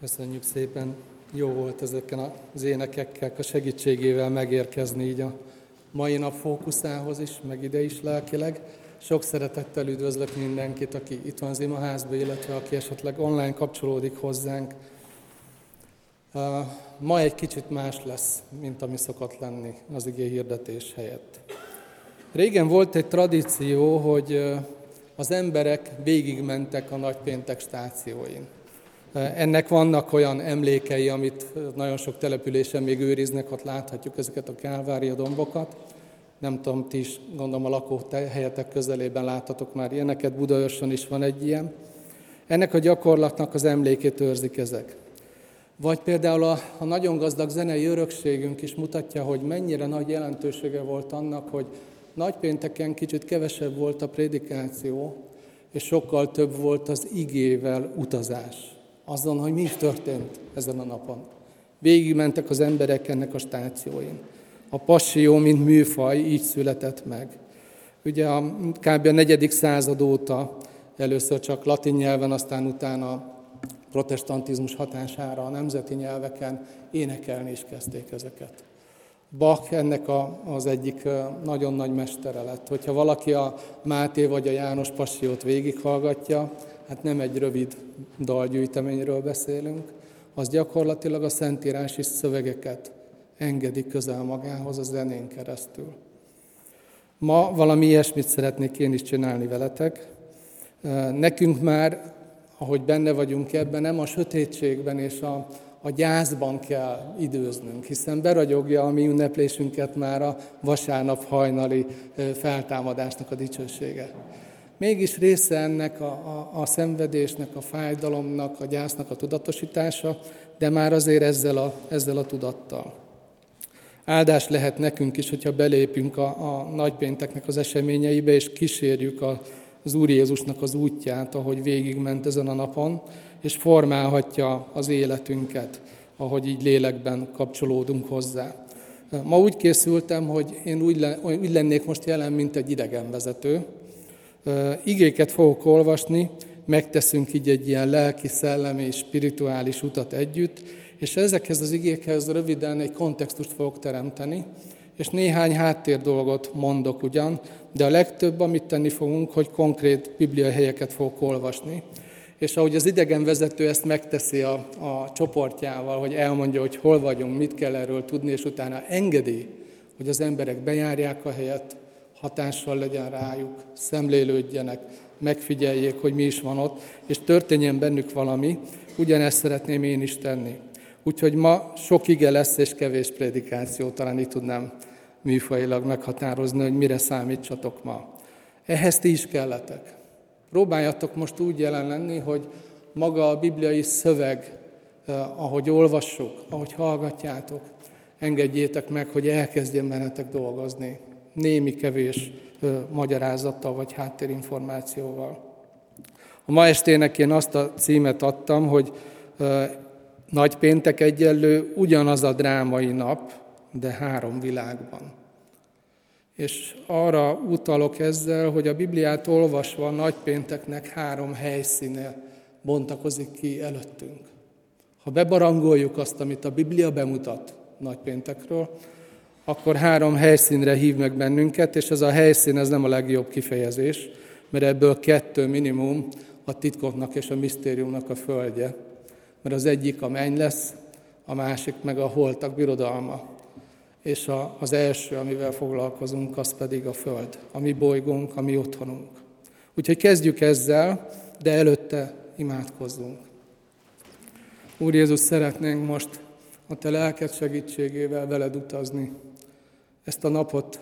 Köszönjük szépen. Jó volt ezeken az énekekkel a segítségével megérkezni így a mai nap fókuszához is, meg ide is lelkileg. Sok szeretettel üdvözlök mindenkit, aki itt van az imaházban, illetve aki esetleg online kapcsolódik hozzánk. Ma egy kicsit más lesz, mint ami szokott lenni az igé hirdetés helyett. Régen volt egy tradíció, hogy az emberek végigmentek a nagypéntek stációin. Ennek vannak olyan emlékei, amit nagyon sok településen még őriznek, ott láthatjuk ezeket a Kálvária dombokat. Nem tudom, ti is gondolom a lakóhelyetek közelében láthatok már ilyeneket, Budaörson is van egy ilyen. Ennek a gyakorlatnak az emlékét őrzik ezek. Vagy például a, a nagyon gazdag zenei örökségünk is mutatja, hogy mennyire nagy jelentősége volt annak, hogy nagypénteken kicsit kevesebb volt a prédikáció, és sokkal több volt az igével utazás azon, hogy mi is történt ezen a napon. Végigmentek az emberek ennek a stációin. A passió, mint műfaj, így született meg. Ugye a, kb. a negyedik század óta először csak latin nyelven, aztán utána protestantizmus hatására a nemzeti nyelveken énekelni is kezdték ezeket. Bach ennek a, az egyik nagyon nagy mestere lett. Hogyha valaki a Máté vagy a János Passiót végighallgatja, hát nem egy rövid dalgyűjteményről beszélünk, az gyakorlatilag a szentírási szövegeket engedi közel magához a zenén keresztül. Ma valami ilyesmit szeretnék én is csinálni veletek. Nekünk már, ahogy benne vagyunk ebben, nem a sötétségben és a, a gyászban kell időznünk, hiszen beragyogja a mi ünneplésünket már a vasárnap hajnali feltámadásnak a dicsősége. Mégis része ennek a, a, a szenvedésnek, a fájdalomnak, a gyásznak a tudatosítása, de már azért ezzel a, ezzel a tudattal. Áldás lehet nekünk is, hogyha belépünk a, a nagypénteknek az eseményeibe, és kísérjük a, az Úr Jézusnak az útját, ahogy végigment ezen a napon, és formálhatja az életünket, ahogy így lélekben kapcsolódunk hozzá. Ma úgy készültem, hogy én úgy, le, úgy lennék most jelen, mint egy idegenvezető, igéket fogok olvasni, megteszünk így egy ilyen lelki, szellemi és spirituális utat együtt, és ezekhez az igékhez röviden egy kontextust fogok teremteni, és néhány háttér dolgot mondok ugyan, de a legtöbb, amit tenni fogunk, hogy konkrét bibliai helyeket fogok olvasni. És ahogy az idegenvezető ezt megteszi a, a csoportjával, hogy elmondja, hogy hol vagyunk, mit kell erről tudni, és utána engedi, hogy az emberek bejárják a helyet, hatással legyen rájuk, szemlélődjenek, megfigyeljék, hogy mi is van ott, és történjen bennük valami, ugyanezt szeretném én is tenni. Úgyhogy ma sok ige lesz és kevés prédikáció, talán így tudnám műfajilag meghatározni, hogy mire számítsatok ma. Ehhez ti is kelletek. Próbáljatok most úgy jelen lenni, hogy maga a bibliai szöveg, eh, ahogy olvassuk, ahogy hallgatjátok, engedjétek meg, hogy elkezdjen bennetek dolgozni némi kevés magyarázattal vagy háttérinformációval. A ma estének én azt a címet adtam, hogy nagy péntek egyenlő ugyanaz a drámai nap, de három világban. És arra utalok ezzel, hogy a Bibliát olvasva a nagypénteknek három helyszíne bontakozik ki előttünk. Ha bebarangoljuk azt, amit a Biblia bemutat nagypéntekről, akkor három helyszínre hív meg bennünket, és ez a helyszín ez nem a legjobb kifejezés, mert ebből kettő minimum a titkoknak és a misztériumnak a földje. Mert az egyik a menny lesz, a másik meg a holtak birodalma. És a, az első, amivel foglalkozunk, az pedig a föld, a mi bolygónk, a mi otthonunk. Úgyhogy kezdjük ezzel, de előtte imádkozzunk. Úr Jézus, szeretnénk most a Te lelked segítségével veled utazni ezt a napot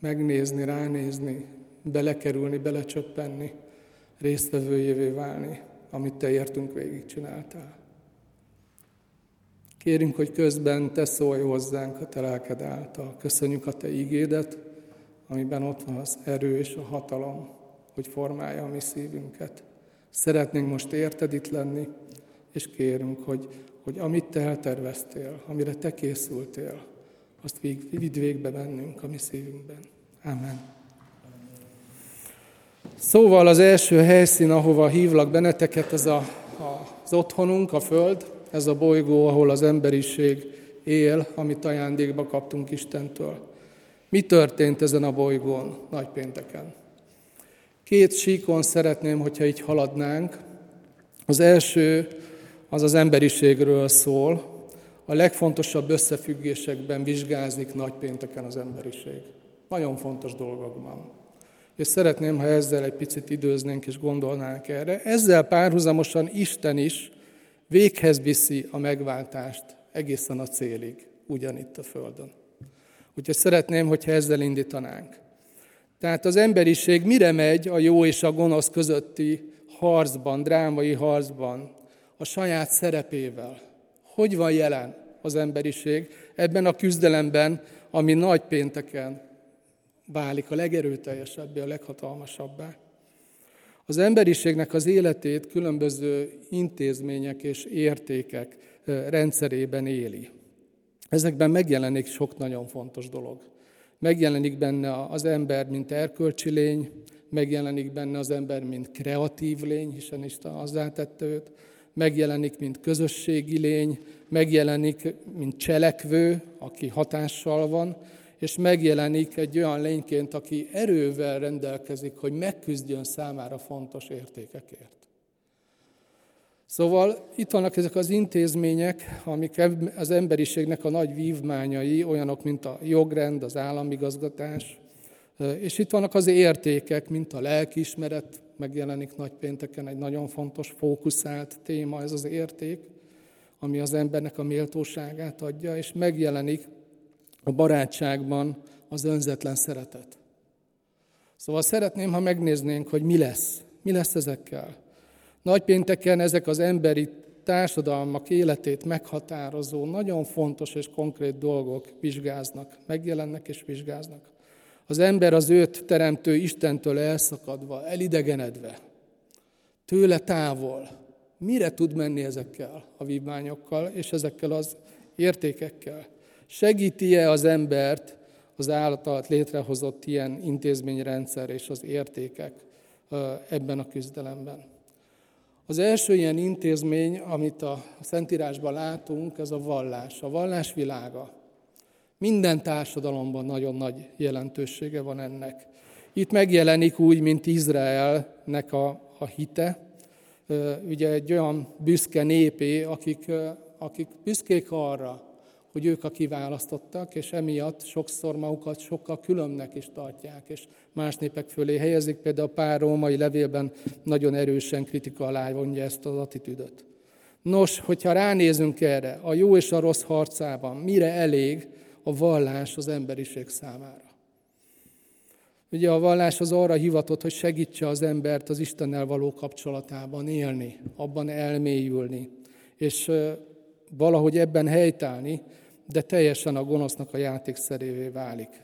megnézni, ránézni, belekerülni, belecsöppenni, résztvevőjévé válni, amit Te értünk végigcsináltál. Kérünk, hogy közben Te szólj hozzánk a Te lelked által. Köszönjük a Te ígédet, amiben ott van az erő és a hatalom, hogy formálja a mi szívünket. Szeretnénk most érted itt lenni, és kérünk, hogy, hogy amit Te elterveztél, amire Te készültél, azt vidd végbe bennünk a mi szívünkben. Amen. Szóval az első helyszín, ahova hívlak benneteket, ez a, a az otthonunk, a Föld, ez a bolygó, ahol az emberiség él, amit ajándékba kaptunk Istentől. Mi történt ezen a bolygón nagypénteken? Két síkon szeretném, hogyha így haladnánk. Az első az az emberiségről szól. A legfontosabb összefüggésekben vizsgázik nagypénteken az emberiség. Nagyon fontos dolgokban. És szeretném, ha ezzel egy picit időznénk és gondolnánk erre. Ezzel párhuzamosan Isten is véghez viszi a megváltást egészen a célig, ugyanitt a Földön. Úgyhogy szeretném, hogyha ezzel indítanánk. Tehát az emberiség mire megy a jó és a gonosz közötti harcban, drámai harcban, a saját szerepével? Hogy van jelen az emberiség ebben a küzdelemben, ami nagy pénteken válik a legerőteljesebbé, a leghatalmasabbá? Az emberiségnek az életét különböző intézmények és értékek rendszerében éli. Ezekben megjelenik sok nagyon fontos dolog. Megjelenik benne az ember, mint erkölcsi lény, megjelenik benne az ember, mint kreatív lény, hiszen Isten azzá tette őt, megjelenik, mint közösségi lény, megjelenik, mint cselekvő, aki hatással van, és megjelenik egy olyan lényként, aki erővel rendelkezik, hogy megküzdjön számára fontos értékekért. Szóval itt vannak ezek az intézmények, amik az emberiségnek a nagy vívmányai, olyanok, mint a jogrend, az államigazgatás, és itt vannak az értékek, mint a lelkiismeret, megjelenik nagypénteken egy nagyon fontos, fókuszált téma ez az érték, ami az embernek a méltóságát adja, és megjelenik a barátságban az önzetlen szeretet. Szóval szeretném, ha megnéznénk, hogy mi lesz. Mi lesz ezekkel. Nagypénteken ezek az emberi társadalmak életét meghatározó, nagyon fontos és konkrét dolgok vizsgáznak, megjelennek és vizsgáznak. Az ember az őt teremtő Istentől elszakadva, elidegenedve, tőle távol, mire tud menni ezekkel a vívmányokkal és ezekkel az értékekkel? Segíti-e az embert az állat létrehozott ilyen intézményrendszer és az értékek ebben a küzdelemben? Az első ilyen intézmény, amit a Szentírásban látunk, ez a vallás, a vallás világa. Minden társadalomban nagyon nagy jelentősége van ennek. Itt megjelenik úgy, mint Izraelnek a, a hite, ugye egy olyan büszke népé, akik, akik büszkék arra, hogy ők a kiválasztottak, és emiatt sokszor magukat sokkal különnek is tartják, és más népek fölé helyezik. Például a pár római levélben nagyon erősen kritika alá vonja ezt az attitűdöt. Nos, hogyha ránézünk erre, a jó és a rossz harcában, mire elég a vallás az emberiség számára? Ugye a vallás az arra hivatott, hogy segítse az embert az Istennel való kapcsolatában élni, abban elmélyülni, és valahogy ebben helytállni, de teljesen a gonosznak a játékszerévé válik.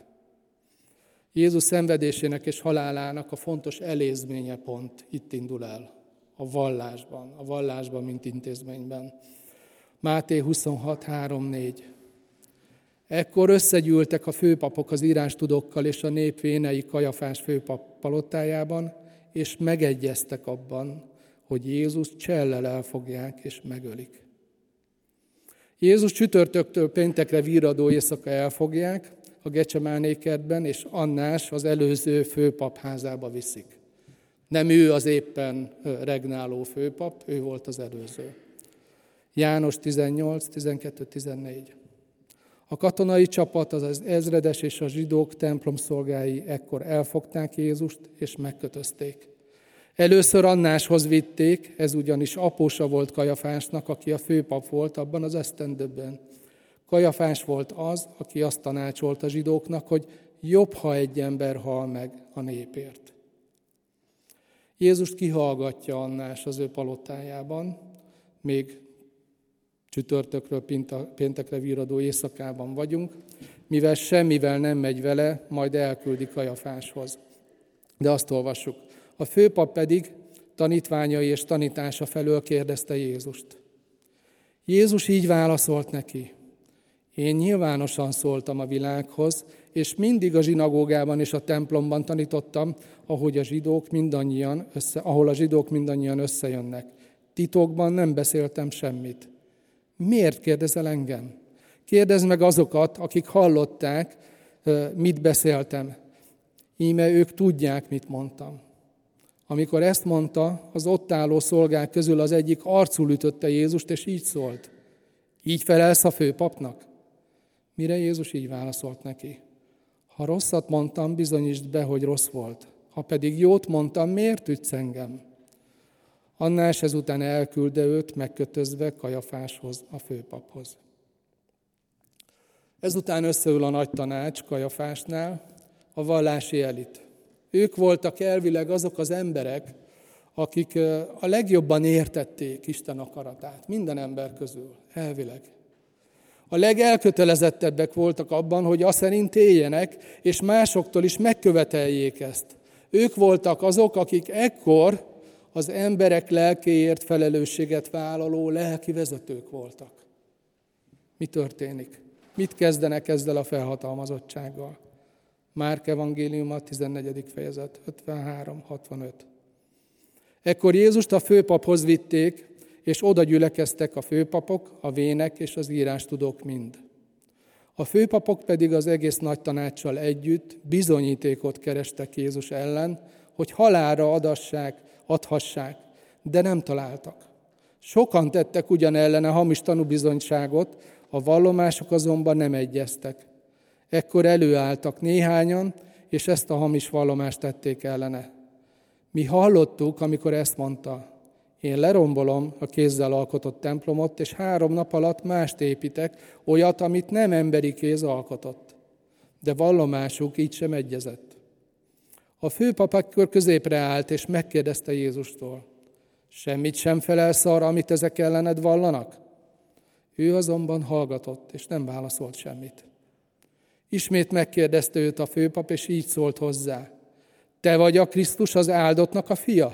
Jézus szenvedésének és halálának a fontos elézménye pont itt indul el, a vallásban, a vallásban, mint intézményben. Máté 26, 3, 4. Ekkor összegyűltek a főpapok az írástudokkal és a nép vénei Kajafás főpap palotájában, és megegyeztek abban, hogy Jézus csellel elfogják és megölik. Jézus csütörtöktől péntekre víradó éjszaka elfogják a Gecsemáné kertben, és Annás az előző főpap házába viszik. Nem ő az éppen regnáló főpap, ő volt az előző. János 18, 12, 14. A katonai csapat, az ezredes és a zsidók templomszolgái ekkor elfogták Jézust és megkötözték. Először Annáshoz vitték, ez ugyanis apósa volt Kajafásnak, aki a főpap volt abban az esztendőben. Kajafás volt az, aki azt tanácsolt a zsidóknak, hogy jobb, ha egy ember hal meg a népért. Jézust kihallgatja Annás az ő palotájában, még csütörtökről péntekre víradó éjszakában vagyunk, mivel semmivel nem megy vele, majd elküldi Kajafáshoz. De azt olvassuk. A főpap pedig tanítványai és tanítása felől kérdezte Jézust. Jézus így válaszolt neki. Én nyilvánosan szóltam a világhoz, és mindig a zsinagógában és a templomban tanítottam, ahogy a zsidók mindannyian össze, ahol a zsidók mindannyian összejönnek. Titokban nem beszéltem semmit. Miért kérdezel engem? Kérdezd meg azokat, akik hallották, mit beszéltem. Íme ők tudják, mit mondtam. Amikor ezt mondta, az ott álló szolgák közül az egyik arcul ütötte Jézust, és így szólt. Így felelsz a főpapnak? Mire Jézus így válaszolt neki. Ha rosszat mondtam, bizonyítsd be, hogy rossz volt. Ha pedig jót mondtam, miért ütsz engem? Annás ezután elküldte őt megkötözve Kajafáshoz, a főpaphoz. Ezután összeül a nagy tanács Kajafásnál, a vallási elit. Ők voltak elvileg azok az emberek, akik a legjobban értették Isten akaratát, minden ember közül, elvileg. A legelkötelezettebbek voltak abban, hogy azt szerint éljenek, és másoktól is megköveteljék ezt. Ők voltak azok, akik ekkor az emberek lelkéért felelősséget vállaló lelki vezetők voltak. Mi történik? Mit kezdenek ezzel a felhatalmazottsággal? Márk evangéliuma, 14. fejezet, 53-65. Ekkor Jézust a főpaphoz vitték, és oda gyülekeztek a főpapok, a vének és az írástudók mind. A főpapok pedig az egész nagy tanácssal együtt bizonyítékot kerestek Jézus ellen, hogy halára adassák, adhassák, de nem találtak. Sokan tettek ugyan ellene hamis tanúbizonyságot, a vallomások azonban nem egyeztek. Ekkor előálltak néhányan, és ezt a hamis vallomást tették ellene. Mi hallottuk, amikor ezt mondta, én lerombolom a kézzel alkotott templomot, és három nap alatt mást építek, olyat, amit nem emberi kéz alkotott. De vallomásuk így sem egyezett. A főpap akkor középre állt, és megkérdezte Jézustól, semmit sem felelsz arra, amit ezek ellened vallanak? Ő azonban hallgatott, és nem válaszolt semmit. Ismét megkérdezte őt a főpap, és így szólt hozzá. Te vagy a Krisztus az áldottnak a fia?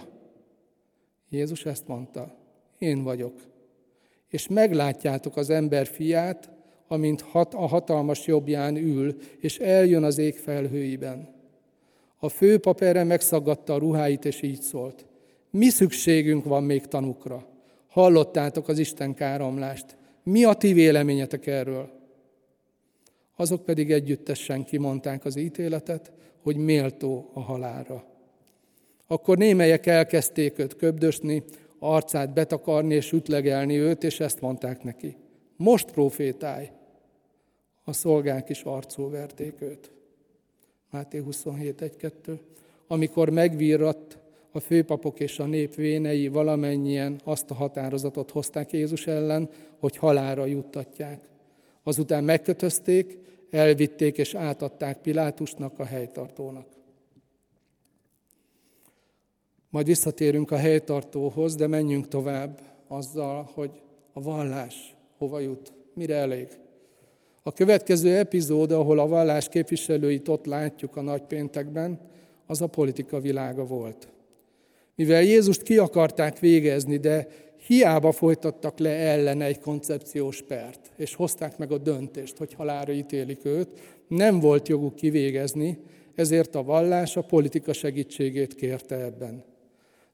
Jézus ezt mondta. Én vagyok. És meglátjátok az ember fiát, amint hat, a hatalmas jobbján ül, és eljön az ég felhőiben. A főpap erre megszaggatta a ruháit, és így szólt. Mi szükségünk van még tanukra? Hallottátok az Isten káromlást. Mi a ti véleményetek erről? Azok pedig együttesen kimondták az ítéletet, hogy méltó a halára. Akkor némelyek elkezdték őt köbdösni, arcát betakarni és ütlegelni őt, és ezt mondták neki. Most profétálj! A szolgák is arcul verték őt. Máté 27, 1, 2. Amikor megvirratt, a főpapok és a nép vénei valamennyien azt a határozatot hozták Jézus ellen, hogy halára juttatják. Azután megkötözték, elvitték és átadták Pilátusnak, a helytartónak. Majd visszatérünk a helytartóhoz, de menjünk tovább azzal, hogy a vallás hova jut, mire elég. A következő epizód, ahol a vallás képviselőit ott látjuk a nagypéntekben, az a politika világa volt. Mivel Jézust ki akarták végezni, de hiába folytattak le ellene egy koncepciós pert, és hozták meg a döntést, hogy halára ítélik őt, nem volt joguk kivégezni, ezért a vallás a politika segítségét kérte ebben.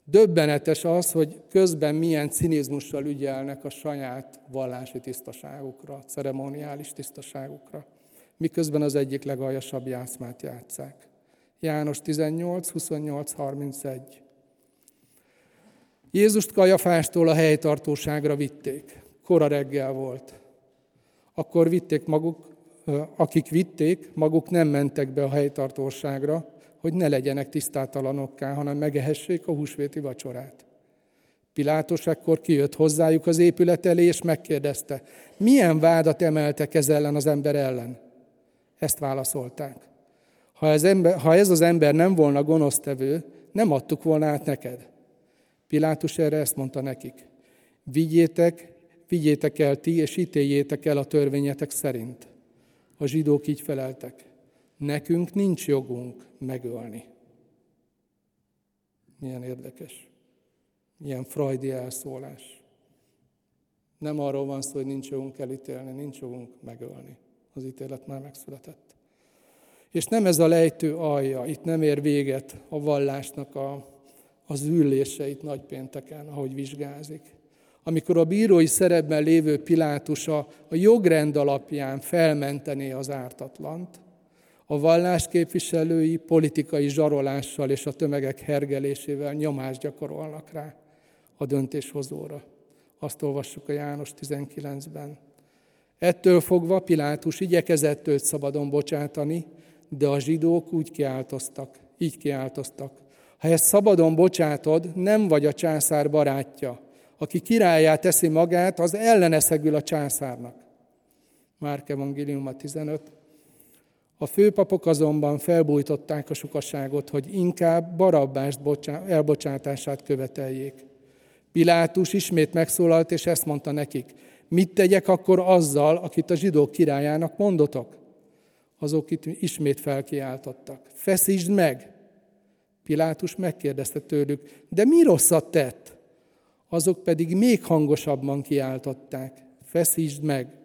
Döbbenetes az, hogy közben milyen cinizmussal ügyelnek a saját vallási tisztaságukra, ceremoniális tisztaságukra, miközben az egyik legaljasabb játszmát játszák. János 18, 28, 31. Jézust Kajafástól a helytartóságra vitték. Kora reggel volt. Akkor vitték maguk, akik vitték, maguk nem mentek be a helytartóságra, hogy ne legyenek tisztátalanokká, hanem megehessék a húsvéti vacsorát. Pilátus ekkor kijött hozzájuk az épület elé, és megkérdezte, milyen vádat emeltek ez ellen az ember ellen? Ezt válaszolták. Ha ez, ember, ha ez az ember nem volna gonosztevő, nem adtuk volna át neked. Pilátus erre ezt mondta nekik. Vigyétek, vigyétek el ti, és ítéljétek el a törvényetek szerint. A zsidók így feleltek. Nekünk nincs jogunk megölni. Milyen érdekes. Milyen frajdi elszólás. Nem arról van szó, hogy nincs jogunk elítélni, nincs jogunk megölni. Az ítélet már megszületett. És nem ez a lejtő alja, itt nem ér véget a vallásnak a az üléseit nagypénteken, ahogy vizsgázik. Amikor a bírói szerepben lévő Pilátus a, a jogrend alapján felmentené az ártatlant, a vallás képviselői politikai zsarolással és a tömegek hergelésével nyomást gyakorolnak rá a döntéshozóra. Azt olvassuk a János 19-ben. Ettől fogva Pilátus igyekezett őt szabadon bocsátani, de a zsidók úgy kiáltoztak, így kiáltoztak. Ha ezt szabadon bocsátod, nem vagy a császár barátja. Aki királyát teszi magát, az ellene szegül a császárnak. Márk Evangélium 15. A főpapok azonban felbújtották a sukaságot, hogy inkább Barabbást elbocsátását követeljék. Pilátus ismét megszólalt, és ezt mondta nekik. Mit tegyek akkor azzal, akit a zsidók királyának mondotok? Azok itt ismét felkiáltottak. Feszítsd meg! Pilátus megkérdezte tőlük, de mi rosszat tett? Azok pedig még hangosabban kiáltották. Feszítsd meg!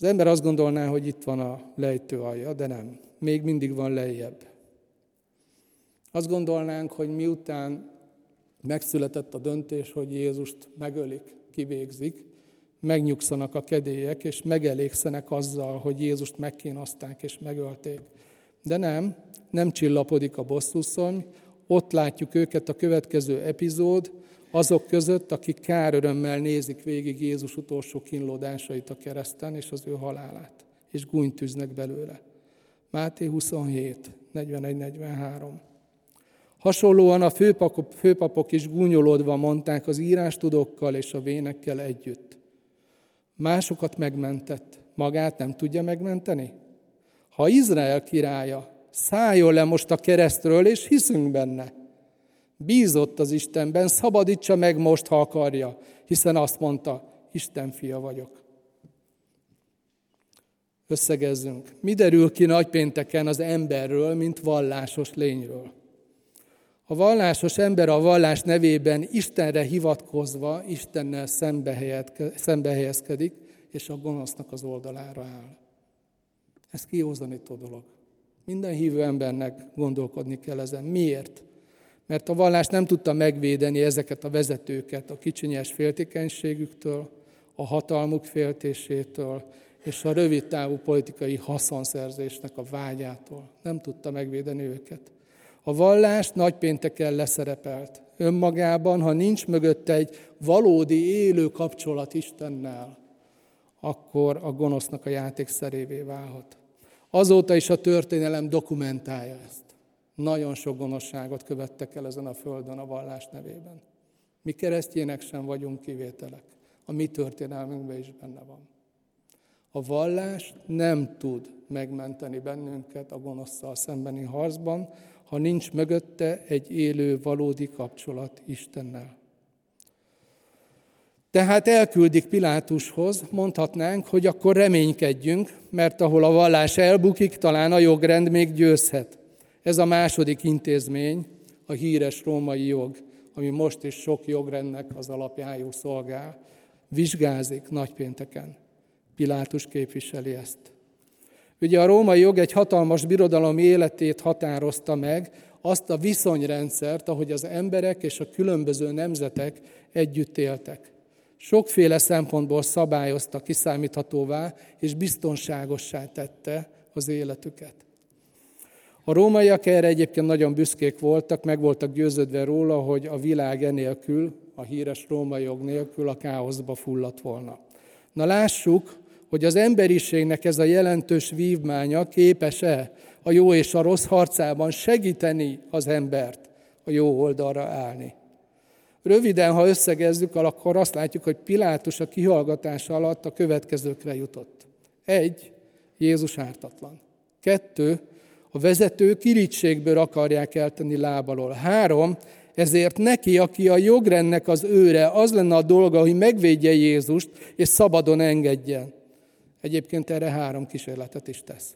Az ember azt gondolná, hogy itt van a lejtő alja, de nem. Még mindig van lejjebb. Azt gondolnánk, hogy miután megszületett a döntés, hogy Jézust megölik, kivégzik, megnyugszanak a kedélyek, és megelégszenek azzal, hogy Jézust megkínozták és megölték. De nem, nem csillapodik a bosszuszony, ott látjuk őket a következő epizód, azok között, akik kárörömmel nézik végig Jézus utolsó kínlódásait a kereszten és az ő halálát, és gúnytűznek belőle. Máté 27, 41-43. Hasonlóan a főpapok, főpapok is gúnyolódva mondták az írástudókkal és a vénekkel együtt. Másokat megmentett, magát nem tudja megmenteni? Ha Izrael királya, szálljon le most a keresztről, és hiszünk benne. Bízott az Istenben, szabadítsa meg most, ha akarja, hiszen azt mondta, Isten fia vagyok. Összegezzünk. Mi derül ki nagypénteken az emberről, mint vallásos lényről? A vallásos ember a vallás nevében Istenre hivatkozva, Istennel szembe helyezkedik, és a gonosznak az oldalára áll. Ez kiózanító dolog. Minden hívő embernek gondolkodni kell ezen. Miért? Mert a vallás nem tudta megvédeni ezeket a vezetőket a kicsinyes féltékenységüktől, a hatalmuk féltésétől, és a rövid távú politikai haszonszerzésnek a vágyától. Nem tudta megvédeni őket. A vallás nagypénteken leszerepelt. Önmagában, ha nincs mögötte egy valódi élő kapcsolat Istennel, akkor a gonosznak a játékszerévé válhat. Azóta is a történelem dokumentálja ezt. Nagyon sok gonoszságot követtek el ezen a földön a vallás nevében. Mi keresztjének sem vagyunk kivételek. A mi történelmünkben is benne van. A vallás nem tud megmenteni bennünket a gonoszszal szembeni harcban, ha nincs mögötte egy élő, valódi kapcsolat Istennel. Tehát elküldik Pilátushoz, mondhatnánk, hogy akkor reménykedjünk, mert ahol a vallás elbukik, talán a jogrend még győzhet. Ez a második intézmény, a híres római jog, ami most is sok jogrendnek az alapjául szolgál. Vizsgázik nagypénteken. Pilátus képviseli ezt. Ugye a római jog egy hatalmas birodalom életét határozta meg, azt a viszonyrendszert, ahogy az emberek és a különböző nemzetek együtt éltek. Sokféle szempontból szabályozta, kiszámíthatóvá és biztonságossá tette az életüket. A rómaiak erre egyébként nagyon büszkék voltak, meg voltak győződve róla, hogy a világ enélkül, a híres római jog nélkül a káoszba fulladt volna. Na lássuk, hogy az emberiségnek ez a jelentős vívmánya képes-e a jó és a rossz harcában segíteni az embert a jó oldalra állni. Röviden, ha összegezzük, akkor azt látjuk, hogy Pilátus a kihallgatása alatt a következőkre jutott. Egy, Jézus ártatlan. Kettő, a vezető kirítségből akarják eltenni lábalól. Három, ezért neki, aki a jogrendnek az őre, az lenne a dolga, hogy megvédje Jézust, és szabadon engedjen. Egyébként erre három kísérletet is tesz.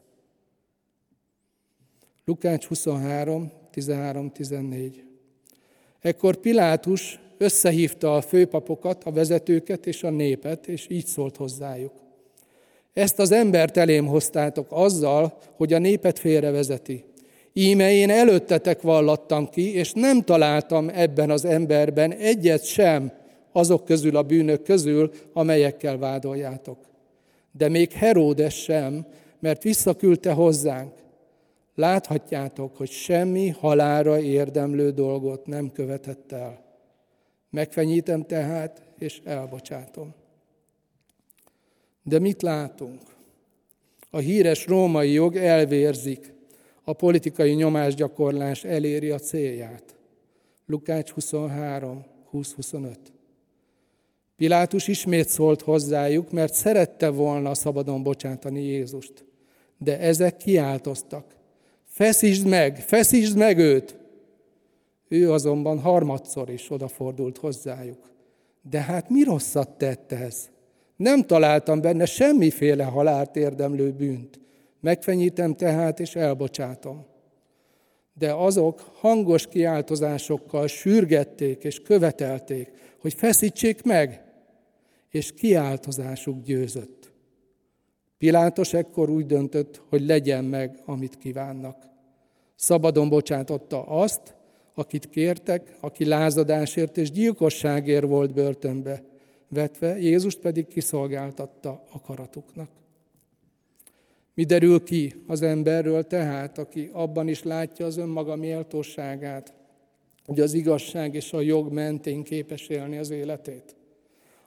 Lukács 23, 13, 14. Ekkor Pilátus összehívta a főpapokat, a vezetőket és a népet, és így szólt hozzájuk. Ezt az embert elém hoztátok azzal, hogy a népet félrevezeti. Íme én előttetek vallattam ki, és nem találtam ebben az emberben egyet sem azok közül a bűnök közül, amelyekkel vádoljátok. De még Heródes sem, mert visszaküldte hozzánk. Láthatjátok, hogy semmi halára érdemlő dolgot nem követett el. Megfenyítem tehát, és elbocsátom. De mit látunk? A híres római jog elvérzik, a politikai nyomásgyakorlás eléri a célját. Lukács 23, 20-25. Pilátus ismét szólt hozzájuk, mert szerette volna szabadon bocsátani Jézust. De ezek kiáltoztak. Feszítsd meg, feszítsd meg őt! Ő azonban harmadszor is odafordult hozzájuk. De hát mi rosszat tett ez? Nem találtam benne semmiféle halált érdemlő bűnt. Megfenyítem tehát, és elbocsátom. De azok hangos kiáltozásokkal sürgették és követelték, hogy feszítsék meg, és kiáltozásuk győzött. Pilátos ekkor úgy döntött, hogy legyen meg, amit kívánnak. Szabadon bocsátotta azt, akit kértek, aki lázadásért és gyilkosságért volt börtönbe vetve, Jézust pedig kiszolgáltatta akaratuknak. Mi derül ki az emberről tehát, aki abban is látja az önmaga méltóságát, hogy az igazság és a jog mentén képes élni az életét?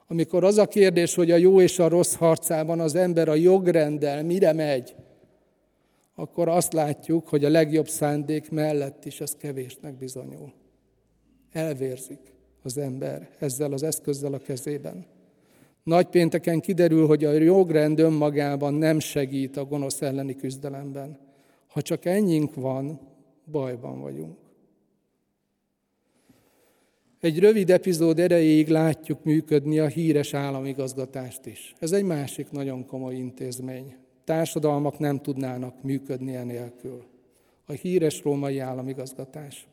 Amikor az a kérdés, hogy a jó és a rossz harcában az ember a jogrendel mire megy, akkor azt látjuk, hogy a legjobb szándék mellett is ez kevésnek bizonyul. Elvérzik az ember ezzel az eszközzel a kezében. Nagy pénteken kiderül, hogy a jogrend önmagában nem segít a gonosz elleni küzdelemben. Ha csak ennyink van, bajban vagyunk. Egy rövid epizód erejéig látjuk működni a híres államigazgatást is. Ez egy másik nagyon komoly intézmény. Társadalmak nem tudnának működni enélkül. A híres római államigazgatás.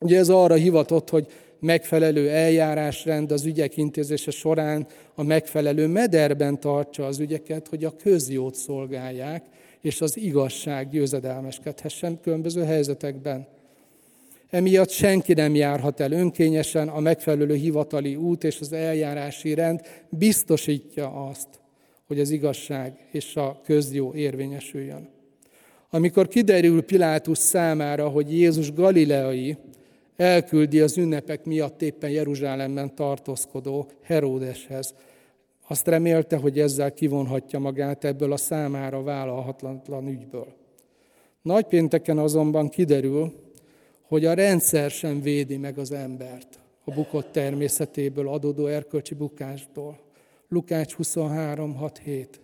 Ugye ez arra hivatott, hogy megfelelő eljárásrend az ügyek intézése során a megfelelő mederben tartsa az ügyeket, hogy a közjót szolgálják, és az igazság győzedelmeskedhessen különböző helyzetekben. Emiatt senki nem járhat el önkényesen, a megfelelő hivatali út és az eljárási rend biztosítja azt, hogy az igazság és a közjó érvényesüljön. Amikor kiderül Pilátus számára, hogy Jézus galileai, elküldi az ünnepek miatt éppen Jeruzsálemben tartózkodó Heródeshez. Azt remélte, hogy ezzel kivonhatja magát ebből a számára vállalhatatlan ügyből. Nagypénteken azonban kiderül, hogy a rendszer sem védi meg az embert a bukott természetéből adódó erkölcsi bukástól. Lukács 23, 6, 7.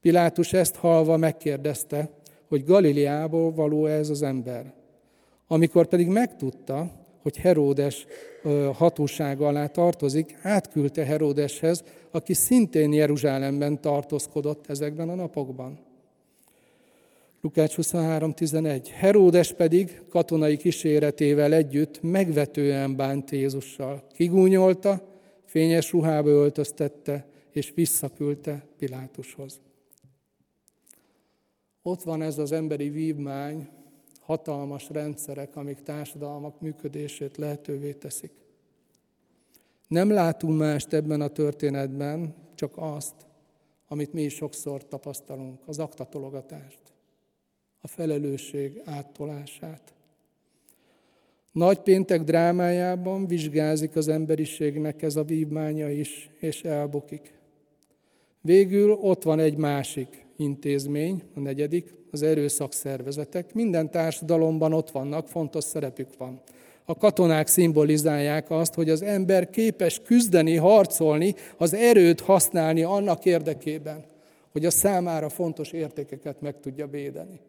Pilátus ezt halva megkérdezte, hogy Galileából való ez az ember. Amikor pedig megtudta, hogy Heródes hatósága alá tartozik, átküldte Heródeshez, aki szintén Jeruzsálemben tartózkodott ezekben a napokban. Lukács 23.11. Heródes pedig katonai kíséretével együtt megvetően bánt Jézussal. Kigúnyolta, fényes ruhába öltöztette, és visszaküldte Pilátushoz. Ott van ez az emberi vívmány, hatalmas rendszerek, amik társadalmak működését lehetővé teszik. Nem látunk mást ebben a történetben, csak azt, amit mi is sokszor tapasztalunk, az aktatologatást, a felelősség áttolását. Nagy péntek drámájában vizsgázik az emberiségnek ez a vívmánya is, és elbukik. Végül ott van egy másik intézmény, a negyedik, az erőszakszervezetek. Minden társadalomban ott vannak, fontos szerepük van. A katonák szimbolizálják azt, hogy az ember képes küzdeni, harcolni, az erőt használni annak érdekében, hogy a számára fontos értékeket meg tudja védeni,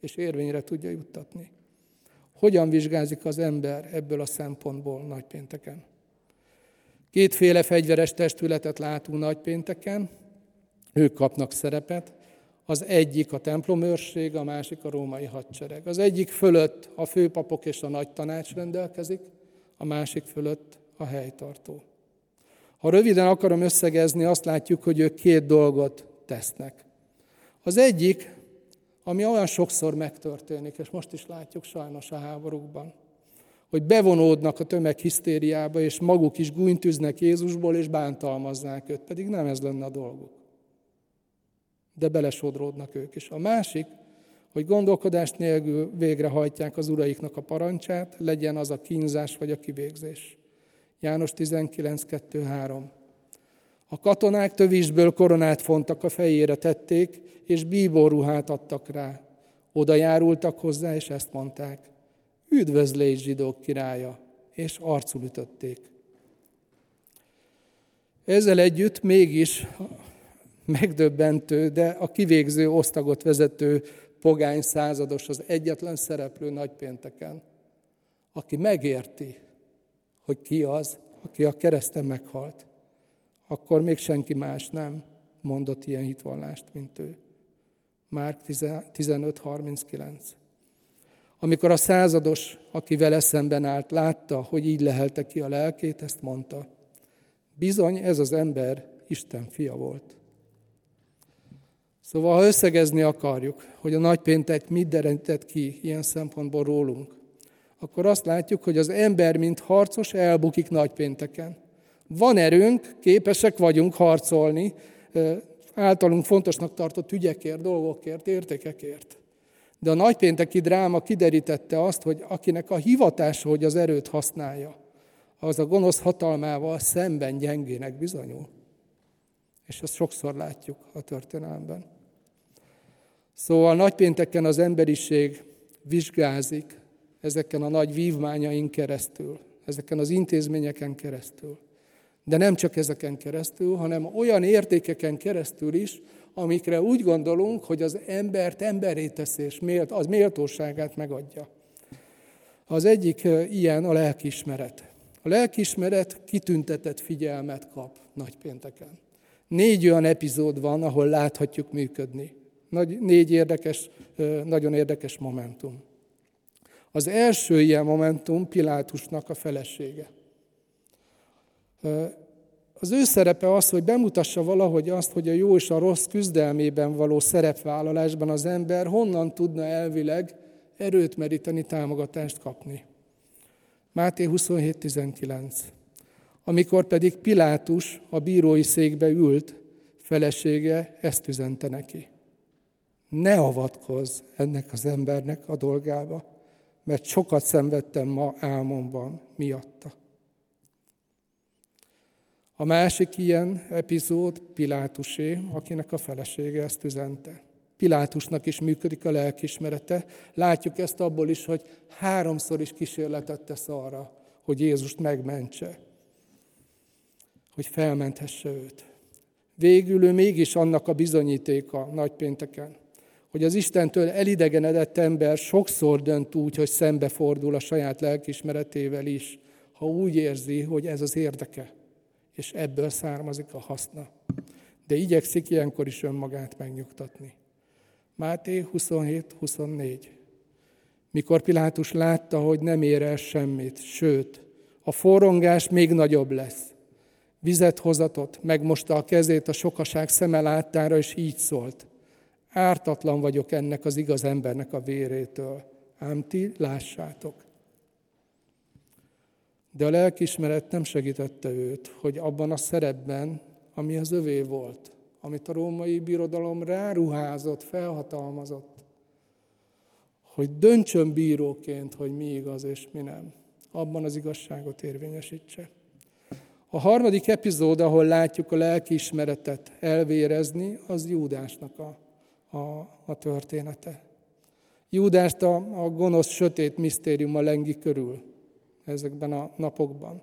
és érvényre tudja juttatni. Hogyan vizsgázik az ember ebből a szempontból nagypénteken? Kétféle fegyveres testületet látunk nagypénteken, ők kapnak szerepet. Az egyik a templomőrség, a másik a római hadsereg. Az egyik fölött a főpapok és a nagy tanács rendelkezik, a másik fölött a helytartó. Ha röviden akarom összegezni, azt látjuk, hogy ők két dolgot tesznek. Az egyik ami olyan sokszor megtörténik, és most is látjuk sajnos a háborúkban, hogy bevonódnak a tömeg hisztériába, és maguk is gúnytűznek Jézusból, és bántalmazzák őt, pedig nem ez lenne a dolguk. De belesodródnak ők is. A másik, hogy gondolkodás nélkül végrehajtják az uraiknak a parancsát, legyen az a kínzás vagy a kivégzés. János 19.2.3 A katonák tövisből koronát fontak a fejére tették, és bíborruhát adtak rá. Oda járultak hozzá, és ezt mondták. Üdvözlégy zsidók királya, és arcul ütötték. Ezzel együtt mégis megdöbbentő, de a kivégző osztagot vezető pogány százados az egyetlen szereplő nagypénteken, aki megérti, hogy ki az, aki a kereszten meghalt. Akkor még senki más nem mondott ilyen hitvallást, mint ő. Márk 15.39. Amikor a százados, aki vele szemben állt, látta, hogy így lehelte ki a lelkét, ezt mondta. Bizony ez az ember Isten fia volt. Szóval, ha összegezni akarjuk, hogy a nagypéntek mit derített ki ilyen szempontból rólunk, akkor azt látjuk, hogy az ember, mint harcos, elbukik nagypénteken. Van erőnk, képesek vagyunk harcolni, általunk fontosnak tartott ügyekért, dolgokért, értékekért. De a nagypénteki dráma kiderítette azt, hogy akinek a hivatása, hogy az erőt használja, az a gonosz hatalmával szemben gyengének bizonyul. És ezt sokszor látjuk a történelemben. Szóval nagypénteken az emberiség vizsgázik ezeken a nagy vívmányaink keresztül, ezeken az intézményeken keresztül. De nem csak ezeken keresztül, hanem olyan értékeken keresztül is, amikre úgy gondolunk, hogy az embert emberé teszi, és az méltóságát megadja. Az egyik ilyen a lelkismeret. A lelkismeret kitüntetett figyelmet kap nagypénteken. Négy olyan epizód van, ahol láthatjuk működni. Nagy, négy érdekes, nagyon érdekes momentum. Az első ilyen momentum Pilátusnak a felesége. Az ő szerepe az, hogy bemutassa valahogy azt, hogy a jó és a rossz küzdelmében való szerepvállalásban az ember honnan tudna elvileg erőt meríteni, támogatást kapni. Máté 27.19. Amikor pedig Pilátus a bírói székbe ült, felesége ezt üzente neki. Ne avatkozz ennek az embernek a dolgába, mert sokat szenvedtem ma álmomban miatta. A másik ilyen epizód Pilátusé, akinek a felesége ezt üzente. Pilátusnak is működik a lelkismerete. Látjuk ezt abból is, hogy háromszor is kísérletet tesz arra, hogy Jézust megmentse, hogy felmenthesse őt. Végül ő mégis annak a bizonyítéka nagypénteken, hogy az Istentől elidegenedett ember sokszor dönt úgy, hogy szembefordul a saját lelkismeretével is, ha úgy érzi, hogy ez az érdeke és ebből származik a haszna. De igyekszik ilyenkor is önmagát megnyugtatni. Máté 27-24. Mikor Pilátus látta, hogy nem ér el semmit, sőt, a forrongás még nagyobb lesz. Vizet hozatott, megmosta a kezét a sokaság szeme láttára, és így szólt. Ártatlan vagyok ennek az igaz embernek a vérétől, ám ti lássátok. De a lelkismeret nem segítette őt, hogy abban a szerepben, ami az övé volt, amit a római birodalom ráruházott, felhatalmazott, hogy döntsön bíróként, hogy mi igaz és mi nem. Abban az igazságot érvényesítse. A harmadik epizód, ahol látjuk a lelkiismeretet elvérezni, az Júdásnak a, a, a története. Júdást a, a gonosz, sötét misztériuma lengi körül ezekben a napokban.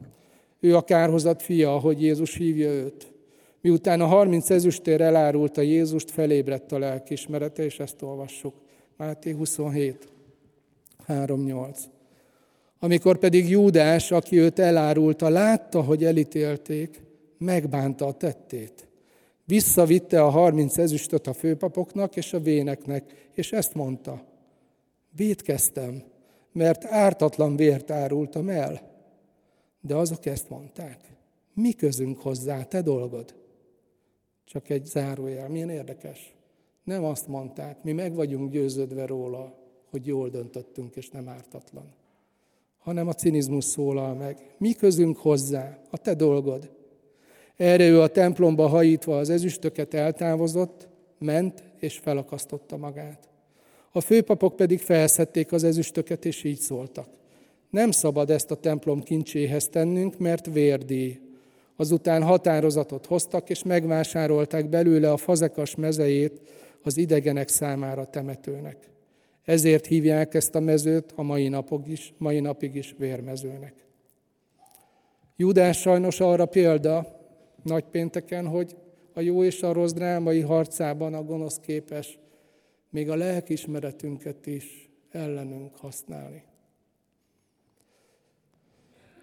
Ő a kárhozat fia, ahogy Jézus hívja őt. Miután a 30 ezüstér elárulta Jézust, felébredt a lelkismerete, és ezt olvassuk. Máté 27, 3-8. Amikor pedig Júdás, aki őt elárulta, látta, hogy elítélték, megbánta a tettét. Visszavitte a harminc ezüstöt a főpapoknak és a véneknek, és ezt mondta. Védkeztem, mert ártatlan vért árultam el. De azok ezt mondták. Mi közünk hozzá, te dolgod? Csak egy zárójel, milyen érdekes. Nem azt mondták, mi meg vagyunk győződve róla, hogy jól döntöttünk és nem ártatlan. Hanem a cinizmus szólal meg. Mi közünk hozzá? A te dolgod. Erre ő a templomba hajítva az ezüstöket eltávozott, ment és felakasztotta magát. A főpapok pedig felszedték az ezüstöket, és így szóltak. Nem szabad ezt a templom kincséhez tennünk, mert vérdíj. Azután határozatot hoztak, és megvásárolták belőle a fazekas mezejét az idegenek számára temetőnek. Ezért hívják ezt a mezőt a mai, napok is, mai napig is vérmezőnek. Júdás sajnos arra példa nagypénteken, hogy a jó és a rossz drámai harcában a gonosz képes még a lelkismeretünket is ellenünk használni.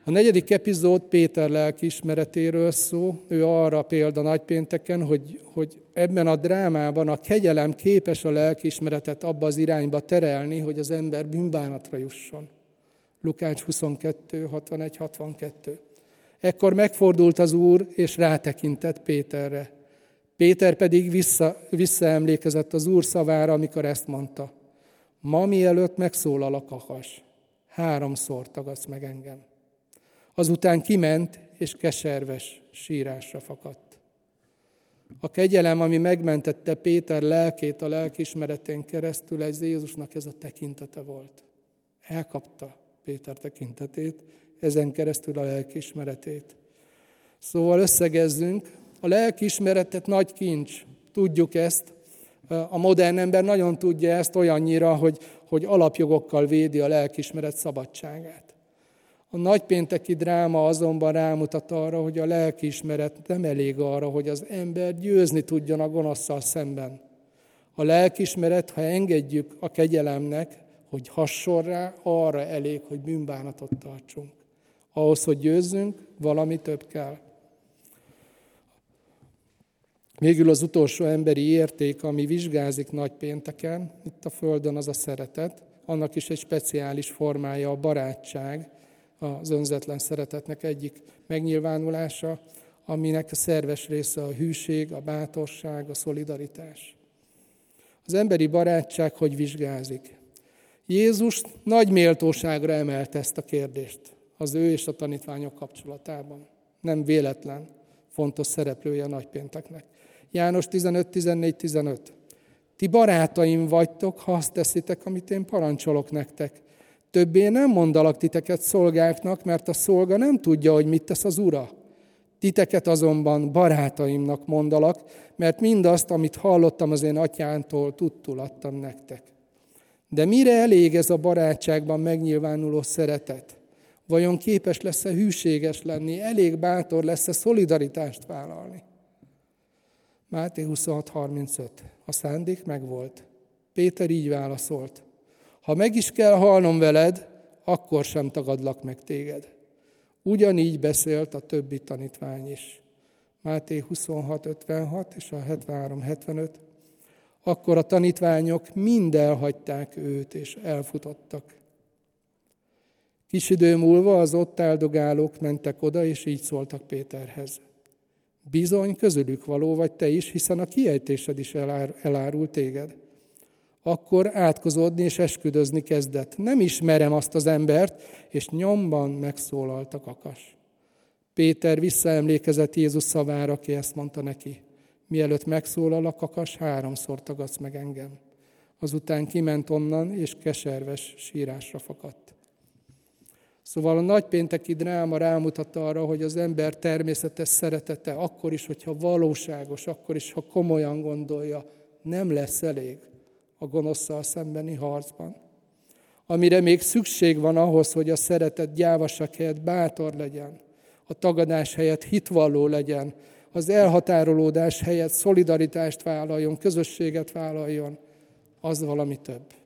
A negyedik epizód Péter lelkiismeretéről szó. Ő arra példa nagypénteken, hogy, hogy ebben a drámában a kegyelem képes a lelkiismeretet abba az irányba terelni, hogy az ember bűnbánatra jusson. Lukács 22, 61, 62. Ekkor megfordult az Úr, és rátekintett Péterre. Péter pedig vissza, visszaemlékezett az Úr szavára, amikor ezt mondta. Ma mielőtt megszólal a kakas, háromszor tagadsz meg engem. Azután kiment, és keserves sírásra fakadt. A kegyelem, ami megmentette Péter lelkét a lelkismeretén keresztül, ez Jézusnak ez a tekintete volt. Elkapta Péter tekintetét, ezen keresztül a lelkismeretét. Szóval összegezzünk, a lelkismeretet nagy kincs, tudjuk ezt, a modern ember nagyon tudja ezt olyannyira, hogy, hogy alapjogokkal védi a lelkismeret szabadságát. A nagypénteki dráma azonban rámutat arra, hogy a lelkiismeret nem elég arra, hogy az ember győzni tudjon a gonoszszal szemben. A lelkiismeret, ha engedjük a kegyelemnek, hogy hasson rá, arra elég, hogy bűnbánatot tartsunk. Ahhoz, hogy győzzünk, valami több kell. Végül az utolsó emberi érték, ami vizsgázik nagypénteken, itt a Földön az a szeretet, annak is egy speciális formája a barátság, az önzetlen szeretetnek egyik megnyilvánulása, aminek a szerves része a hűség, a bátorság, a szolidaritás. Az emberi barátság hogy vizsgázik? Jézus nagy méltóságra emelte ezt a kérdést az ő és a tanítványok kapcsolatában. Nem véletlen fontos szereplője a nagypénteknek. János 15, 14, 15. Ti barátaim vagytok, ha azt teszitek, amit én parancsolok nektek. Többé nem mondalak titeket szolgáknak, mert a szolga nem tudja, hogy mit tesz az ura. Titeket azonban barátaimnak mondalak, mert mindazt, amit hallottam az én atyántól, tudtul adtam nektek. De mire elég ez a barátságban megnyilvánuló szeretet? Vajon képes lesz-e hűséges lenni, elég bátor lesz-e szolidaritást vállalni? Máté 26.35. A szándék megvolt. Péter így válaszolt. Ha meg is kell halnom veled, akkor sem tagadlak meg téged. Ugyanígy beszélt a többi tanítvány is. Máté 26.56 és a 73.75. Akkor a tanítványok mind elhagyták őt, és elfutottak. Kis idő múlva az ott áldogálók mentek oda, és így szóltak Péterhez. Bizony, közülük való vagy te is, hiszen a kiejtésed is elár, elárul téged. Akkor átkozódni és esküdözni kezdett. Nem ismerem azt az embert, és nyomban megszólalt a kakas. Péter visszaemlékezett Jézus szavára, aki ezt mondta neki. Mielőtt megszólal a kakas, háromszor tagadsz meg engem. Azután kiment onnan, és keserves sírásra fakadt. Szóval a nagypénteki dráma rámutat arra, hogy az ember természetes szeretete, akkor is, hogyha valóságos, akkor is, ha komolyan gondolja, nem lesz elég a gonoszszal szembeni harcban. Amire még szükség van ahhoz, hogy a szeretet gyávasak helyett bátor legyen, a tagadás helyett hitvalló legyen, az elhatárolódás helyett szolidaritást vállaljon, közösséget vállaljon, az valami több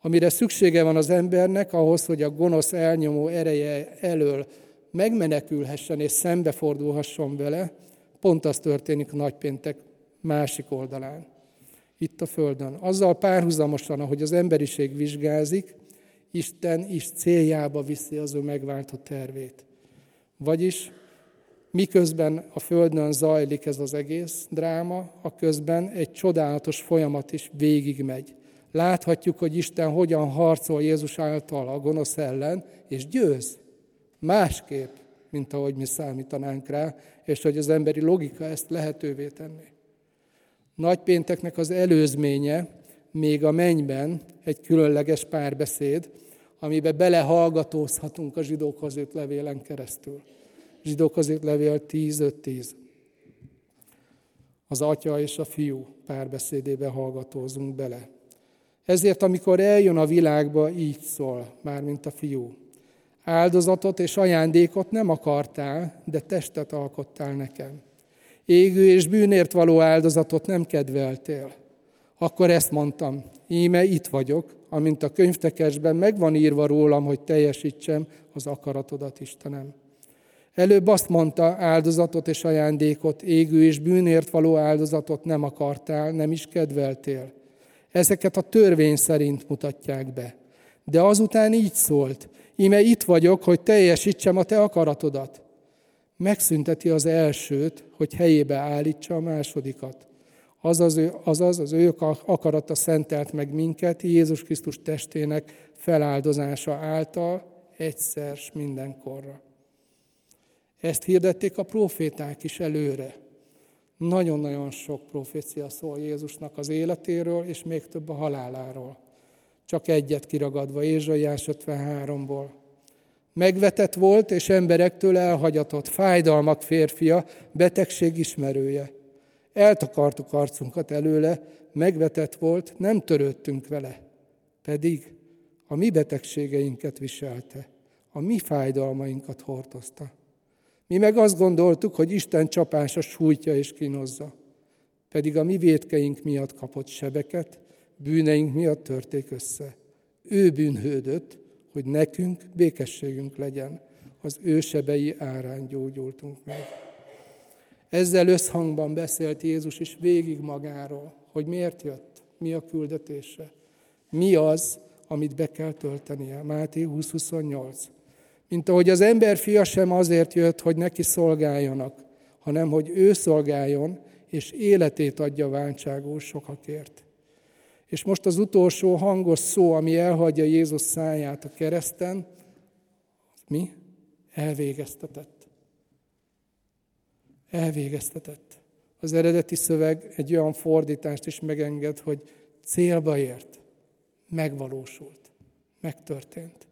amire szüksége van az embernek ahhoz, hogy a gonosz elnyomó ereje elől megmenekülhessen és szembefordulhasson vele, pont az történik nagypéntek másik oldalán, itt a Földön. Azzal párhuzamosan, ahogy az emberiség vizsgázik, Isten is céljába viszi az ő megváltott tervét. Vagyis Miközben a Földön zajlik ez az egész dráma, a közben egy csodálatos folyamat is végigmegy. Láthatjuk, hogy Isten hogyan harcol Jézus által a gonosz ellen, és győz. Másképp, mint ahogy mi számítanánk rá, és hogy az emberi logika ezt lehetővé tenni. Nagypénteknek az előzménye még a mennyben egy különleges párbeszéd, amiben belehallgatózhatunk a zsidókhoz írt levélen keresztül. Zsidókhoz írt levél 10.5.10. Az atya és a fiú párbeszédébe hallgatózunk bele. Ezért, amikor eljön a világba, így szól, mármint a fiú. Áldozatot és ajándékot nem akartál, de testet alkottál nekem. Égő és bűnért való áldozatot nem kedveltél. Akkor ezt mondtam, íme itt vagyok, amint a könyvtekesben megvan írva rólam, hogy teljesítsem az akaratodat, Istenem. Előbb azt mondta, áldozatot és ajándékot, égő és bűnért való áldozatot nem akartál, nem is kedveltél. Ezeket a törvény szerint mutatják be. De azután így szólt, íme itt vagyok, hogy teljesítsem a te akaratodat. Megszünteti az elsőt, hogy helyébe állítsa a másodikat. Azaz, ő, azaz az ő akarata szentelt meg minket Jézus Krisztus testének feláldozása által egyszer s mindenkorra. Ezt hirdették a proféták is előre. Nagyon-nagyon sok profécia szól Jézusnak az életéről, és még több a haláláról. Csak egyet kiragadva, Ézsaiás 53-ból. Megvetett volt, és emberektől elhagyatott, fájdalmak férfia, betegség ismerője. Eltakartuk arcunkat előle, megvetett volt, nem törődtünk vele. Pedig a mi betegségeinket viselte, a mi fájdalmainkat hordozta. Mi meg azt gondoltuk, hogy Isten csapása sújtja és kínozza. Pedig a mi védkeink miatt kapott sebeket, bűneink miatt törték össze. Ő bűnhődött, hogy nekünk békességünk legyen. Az ő sebei árán gyógyultunk meg. Ezzel összhangban beszélt Jézus is végig magáról, hogy miért jött, mi a küldetése, mi az, amit be kell töltenie. Máté 20.28. Mint ahogy az ember fia sem azért jött, hogy neki szolgáljanak, hanem hogy ő szolgáljon, és életét adja váltságul sokakért. És most az utolsó hangos szó, ami elhagyja Jézus száját a kereszten, mi? Elvégeztetett. Elvégeztetett. Az eredeti szöveg egy olyan fordítást is megenged, hogy célba ért, megvalósult, megtörtént.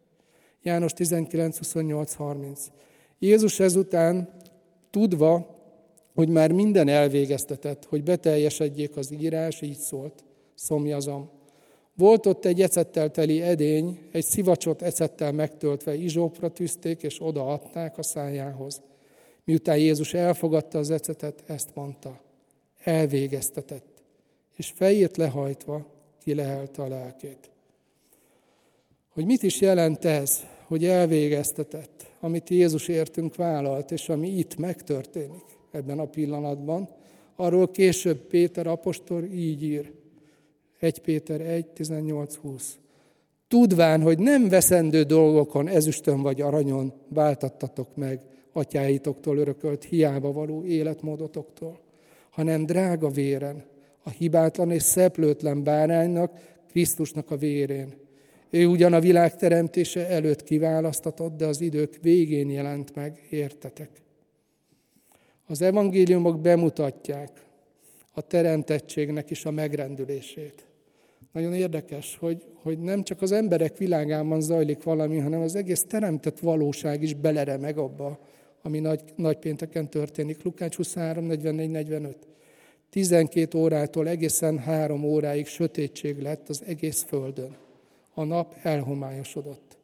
János 19, 28, 30. Jézus ezután, tudva, hogy már minden elvégeztetett, hogy beteljesedjék az írás, így szólt, szomjazom. Volt ott egy ecettel teli edény, egy szivacsot ecettel megtöltve izsópra tűzték, és odaadták a szájához. Miután Jézus elfogadta az ecetet, ezt mondta, elvégeztetett, és fejét lehajtva kilehelte a lelkét. Hogy mit is jelent ez, hogy elvégeztetett, amit Jézus értünk vállalt, és ami itt megtörténik ebben a pillanatban, arról később Péter apostol így ír. 1 Péter 1, 18, 20. Tudván, hogy nem veszendő dolgokon, ezüstön vagy aranyon váltattatok meg atyáitoktól örökölt hiába való életmódotoktól, hanem drága véren, a hibátlan és szeplőtlen báránynak, Krisztusnak a vérén, ő ugyan a világ teremtése előtt kiválasztatott, de az idők végén jelent meg, értetek. Az evangéliumok bemutatják a teremtettségnek is a megrendülését. Nagyon érdekes, hogy, hogy nem csak az emberek világában zajlik valami, hanem az egész teremtett valóság is beleremeg abba, ami nagy, nagypénteken történik. Lukács 23, 44, 45. 12 órától egészen három óráig sötétség lett az egész földön a nap elhomályosodott.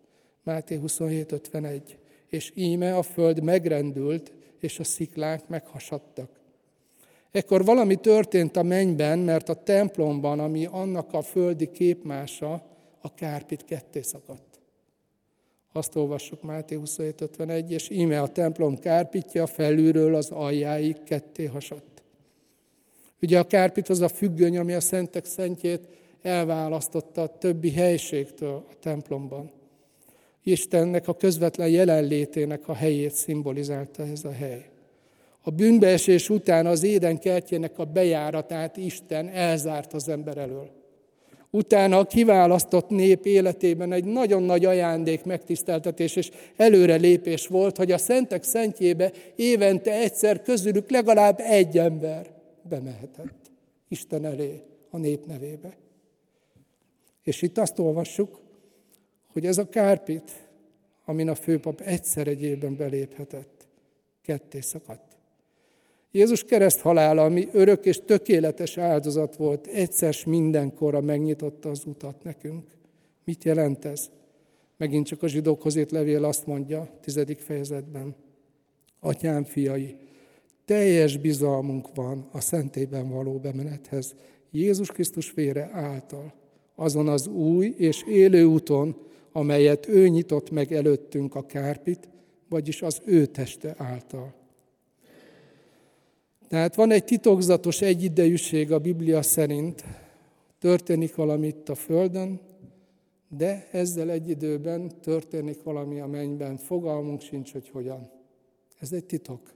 Máté 27.51. És íme a föld megrendült, és a sziklák meghasadtak. Ekkor valami történt a mennyben, mert a templomban, ami annak a földi képmása, a kárpit ketté szakadt. Azt olvassuk Máté 27.51, és íme a templom kárpitja felülről az aljáig ketté hasadt. Ugye a kárpit az a függöny, ami a szentek szentjét elválasztotta a többi helységtől a templomban. Istennek a közvetlen jelenlétének a helyét szimbolizálta ez a hely. A bűnbeesés után az éden kertjének a bejáratát Isten elzárt az ember elől. Utána a kiválasztott nép életében egy nagyon nagy ajándék, megtiszteltetés és előrelépés volt, hogy a szentek szentjébe évente egyszer közülük legalább egy ember bemehetett Isten elé a nép nevébe. És itt azt olvassuk, hogy ez a kárpit, amin a főpap egyszer egy évben beléphetett, ketté szakadt. Jézus kereszt halála, ami örök és tökéletes áldozat volt, egyszer mindenkorra megnyitotta az utat nekünk. Mit jelent ez? Megint csak a zsidókhoz írt levél azt mondja, tizedik fejezetben. Atyám fiai, teljes bizalmunk van a szentében való bemenethez, Jézus Krisztus vére által, azon az új és élő úton, amelyet ő nyitott meg előttünk a kárpit, vagyis az ő teste által. Tehát van egy titokzatos egyidejűség a Biblia szerint, történik valami itt a Földön, de ezzel egy időben történik valami a mennyben. Fogalmunk sincs, hogy hogyan. Ez egy titok.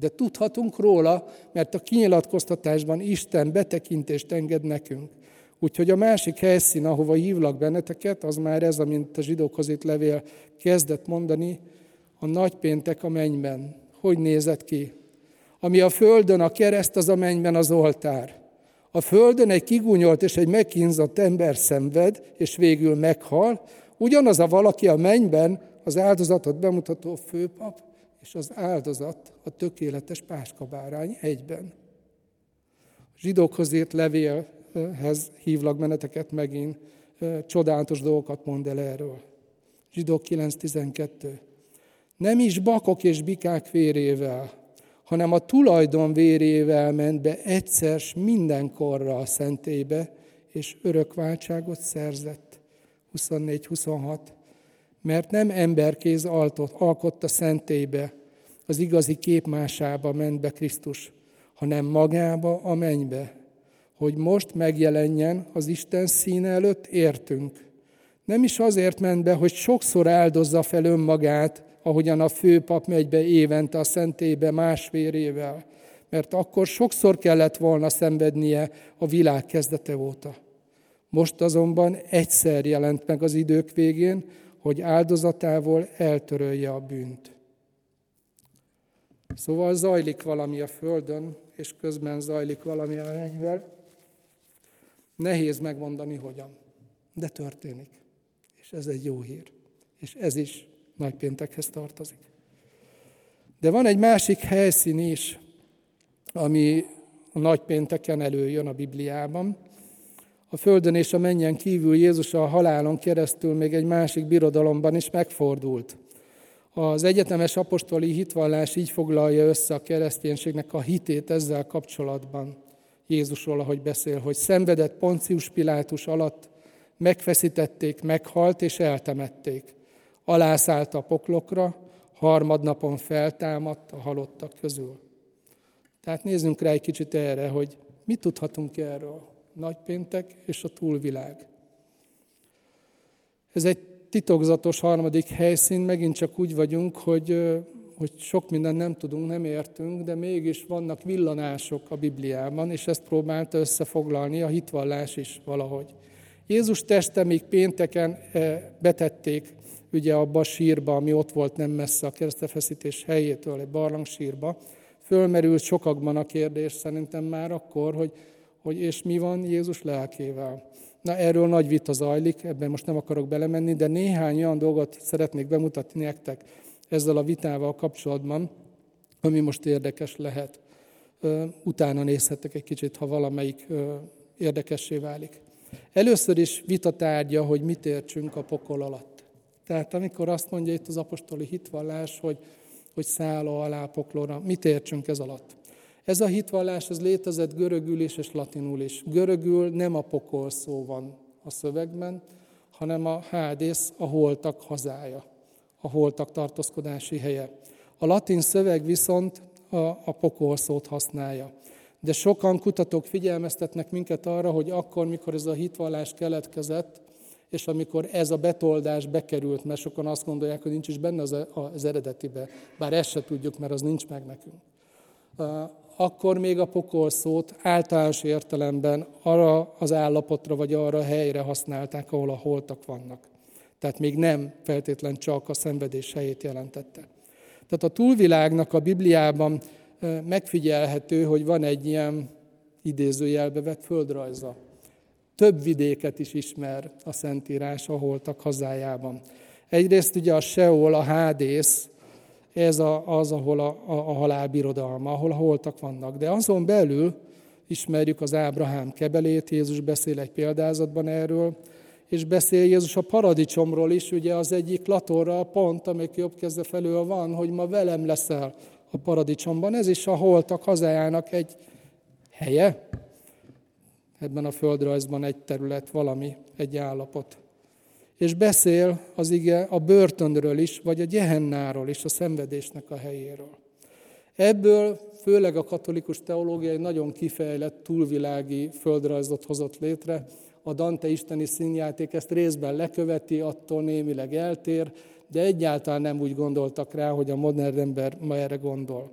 De tudhatunk róla, mert a kinyilatkoztatásban Isten betekintést enged nekünk. Úgyhogy a másik helyszín, ahova hívlak benneteket, az már ez, amint a zsidókhoz itt levél kezdett mondani, a nagypéntek a mennyben. Hogy nézett ki? Ami a földön a kereszt, az a mennyben az oltár. A földön egy kigúnyolt és egy megkínzott ember szenved, és végül meghal, ugyanaz a valaki a mennyben az áldozatot bemutató főpap, és az áldozat a tökéletes páskabárány egyben. A zsidókhoz írt levélhez hívlak meneteket megint, csodálatos dolgokat mond el erről. Zsidók 9.12. Nem is bakok és bikák vérével, hanem a tulajdon vérével ment be egyszer mindenkorra a szentélybe, és örökváltságot szerzett. 24-26. Mert nem emberkéz alkotta szentélybe, az igazi képmásába ment be Krisztus, hanem magába a mennybe, hogy most megjelenjen az Isten színe előtt értünk. Nem is azért ment be, hogy sokszor áldozza fel önmagát, ahogyan a főpap megy be évente a szentébe más vérével, mert akkor sokszor kellett volna szenvednie a világ kezdete óta. Most azonban egyszer jelent meg az idők végén, hogy áldozatával eltörölje a bűnt. Szóval zajlik valami a Földön, és közben zajlik valami a mennyvel. Nehéz megmondani, hogyan, de történik. És ez egy jó hír. És ez is nagypéntekhez tartozik. De van egy másik helyszín is, ami a nagypénteken előjön a Bibliában. A földön és a menjen kívül Jézus a halálon keresztül még egy másik birodalomban is megfordult. Az egyetemes apostoli hitvallás így foglalja össze a kereszténységnek a hitét ezzel kapcsolatban. Jézusról, ahogy beszél, hogy szenvedett Poncius Pilátus alatt, megfeszítették, meghalt és eltemették alászállt a poklokra, harmadnapon feltámadt a halottak közül. Tehát nézzünk rá egy kicsit erre, hogy mit tudhatunk erről. Nagypéntek és a túlvilág. Ez egy titokzatos harmadik helyszín, megint csak úgy vagyunk, hogy, hogy sok mindent nem tudunk, nem értünk, de mégis vannak villanások a Bibliában, és ezt próbálta összefoglalni a hitvallás is valahogy. Jézus teste még pénteken betették ugye abba a sírba, ami ott volt nem messze a keresztefeszítés helyétől, egy barlangsírba, fölmerült sokakban a kérdés szerintem már akkor, hogy, hogy és mi van Jézus lelkével. Na erről nagy vita zajlik, ebben most nem akarok belemenni, de néhány olyan dolgot szeretnék bemutatni nektek ezzel a vitával kapcsolatban, ami most érdekes lehet. Utána nézhetek egy kicsit, ha valamelyik érdekessé válik. Először is vitatárgya, hogy mit értsünk a pokol alatt. Tehát amikor azt mondja itt az apostoli hitvallás, hogy, hogy szálló alá poklóra, mit értsünk ez alatt? Ez a hitvallás, ez létezett görögül is és latinul is. Görögül nem a pokol szó van a szövegben, hanem a hádész, a holtak hazája, a holtak tartózkodási helye. A latin szöveg viszont a, a pokol szót használja. De sokan kutatók figyelmeztetnek minket arra, hogy akkor, mikor ez a hitvallás keletkezett, és amikor ez a betoldás bekerült, mert sokan azt gondolják, hogy nincs is benne az, az eredetibe, bár ezt se tudjuk, mert az nincs meg nekünk. akkor még a pokol szót általános értelemben arra az állapotra vagy arra a helyre használták, ahol a holtak vannak. Tehát még nem feltétlen csak a szenvedés helyét jelentette. Tehát a túlvilágnak a Bibliában megfigyelhető, hogy van egy ilyen idézőjelbe vett földrajza. Több vidéket is ismer a Szentírás a holtak hazájában. Egyrészt ugye a Seol, a Hádész, ez a, az, ahol a, a, a halál birodalma, ahol a holtak vannak. De azon belül ismerjük az Ábrahám kebelét, Jézus beszél egy példázatban erről, és beszél Jézus a paradicsomról is, ugye az egyik latorra pont, amelyik jobb kezdve felül van, hogy ma velem leszel a paradicsomban. Ez is a holtak hazájának egy helye, ebben a földrajzban egy terület, valami, egy állapot. És beszél az ige a börtönről is, vagy a gyehennáról is, a szenvedésnek a helyéről. Ebből főleg a katolikus teológia egy nagyon kifejlett túlvilági földrajzot hozott létre. A Dante isteni színjáték ezt részben leköveti, attól némileg eltér, de egyáltalán nem úgy gondoltak rá, hogy a modern ember ma erre gondol.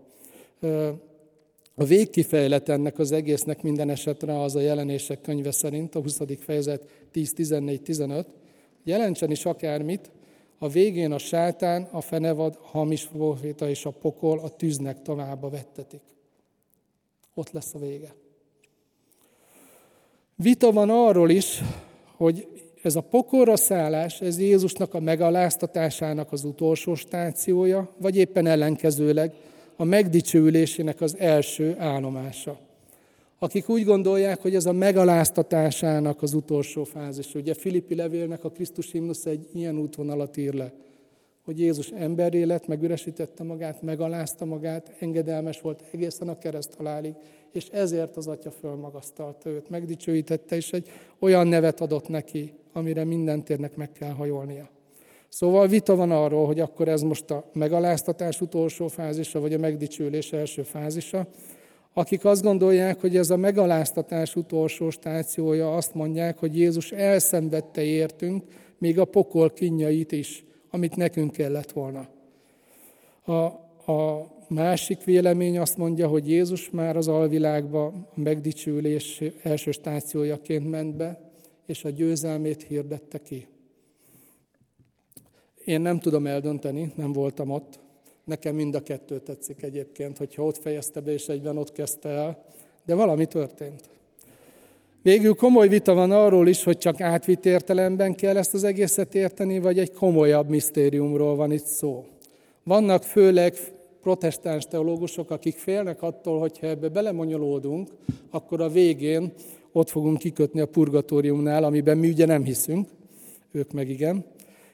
A végkifejlet ennek az egésznek minden esetre az a jelenések könyve szerint, a 20. fejezet 10-14-15, jelentsen is akármit, a végén a sátán, a fenevad, a hamis proféta és a pokol a tűznek tovább vettetik. Ott lesz a vége. Vita van arról is, hogy ez a pokorra szállás, ez Jézusnak a megaláztatásának az utolsó stációja, vagy éppen ellenkezőleg a megdicsőülésének az első állomása. Akik úgy gondolják, hogy ez a megaláztatásának az utolsó fázis. Ugye Filippi levélnek a Krisztus himnusz egy ilyen útvonalat ír le, hogy Jézus emberré lett, megüresítette magát, megalázta magát, engedelmes volt egészen a kereszt halálig, és ezért az Atya fölmagasztalta őt, megdicsőítette, és egy olyan nevet adott neki, amire minden térnek meg kell hajolnia. Szóval vita van arról, hogy akkor ez most a megaláztatás utolsó fázisa, vagy a megdicsülés első fázisa. Akik azt gondolják, hogy ez a megaláztatás utolsó stációja, azt mondják, hogy Jézus elszenvedte értünk, még a pokol kinyait is, amit nekünk kellett volna. A, a másik vélemény azt mondja, hogy Jézus már az alvilágba a megdicsülés első stációjaként ment be, és a győzelmét hirdette ki. Én nem tudom eldönteni, nem voltam ott. Nekem mind a kettő tetszik egyébként, hogyha ott fejezte be, és egyben ott kezdte el. De valami történt. Végül komoly vita van arról is, hogy csak átvitt értelemben kell ezt az egészet érteni, vagy egy komolyabb misztériumról van itt szó. Vannak főleg protestáns teológusok, akik félnek attól, hogyha ebbe belemonyolódunk, akkor a végén ott fogunk kikötni a purgatóriumnál, amiben mi ugye nem hiszünk, ők meg igen.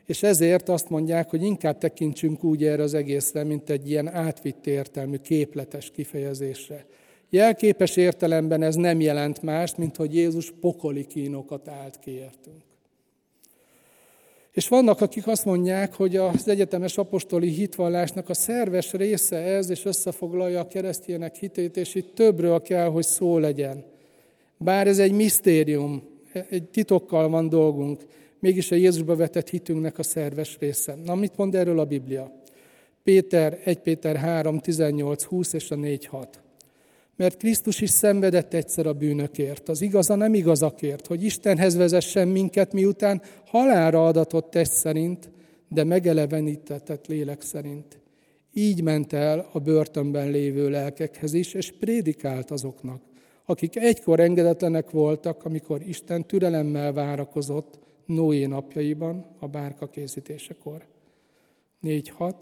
És ezért azt mondják, hogy inkább tekintsünk úgy erre az egészre, mint egy ilyen átvitt értelmű, képletes kifejezésre. Jelképes értelemben ez nem jelent más, mint hogy Jézus pokoli kínokat állt ki. És vannak, akik azt mondják, hogy az egyetemes apostoli hitvallásnak a szerves része ez, és összefoglalja a keresztjének hitét, és itt többről kell, hogy szó legyen. Bár ez egy misztérium, egy titokkal van dolgunk, mégis a Jézusba vetett hitünknek a szerves része. Na, mit mond erről a Biblia? Péter, 1 Péter 3, 18, 20 és a 4, 6. Mert Krisztus is szenvedett egyszer a bűnökért, az igaza nem igazakért, hogy Istenhez vezessen minket, miután halára adatott test szerint, de megelevenítetett lélek szerint. Így ment el a börtönben lévő lelkekhez is, és prédikált azoknak, akik egykor engedetlenek voltak, amikor Isten türelemmel várakozott, Noé napjaiban, a bárka készítésekor. 4.6.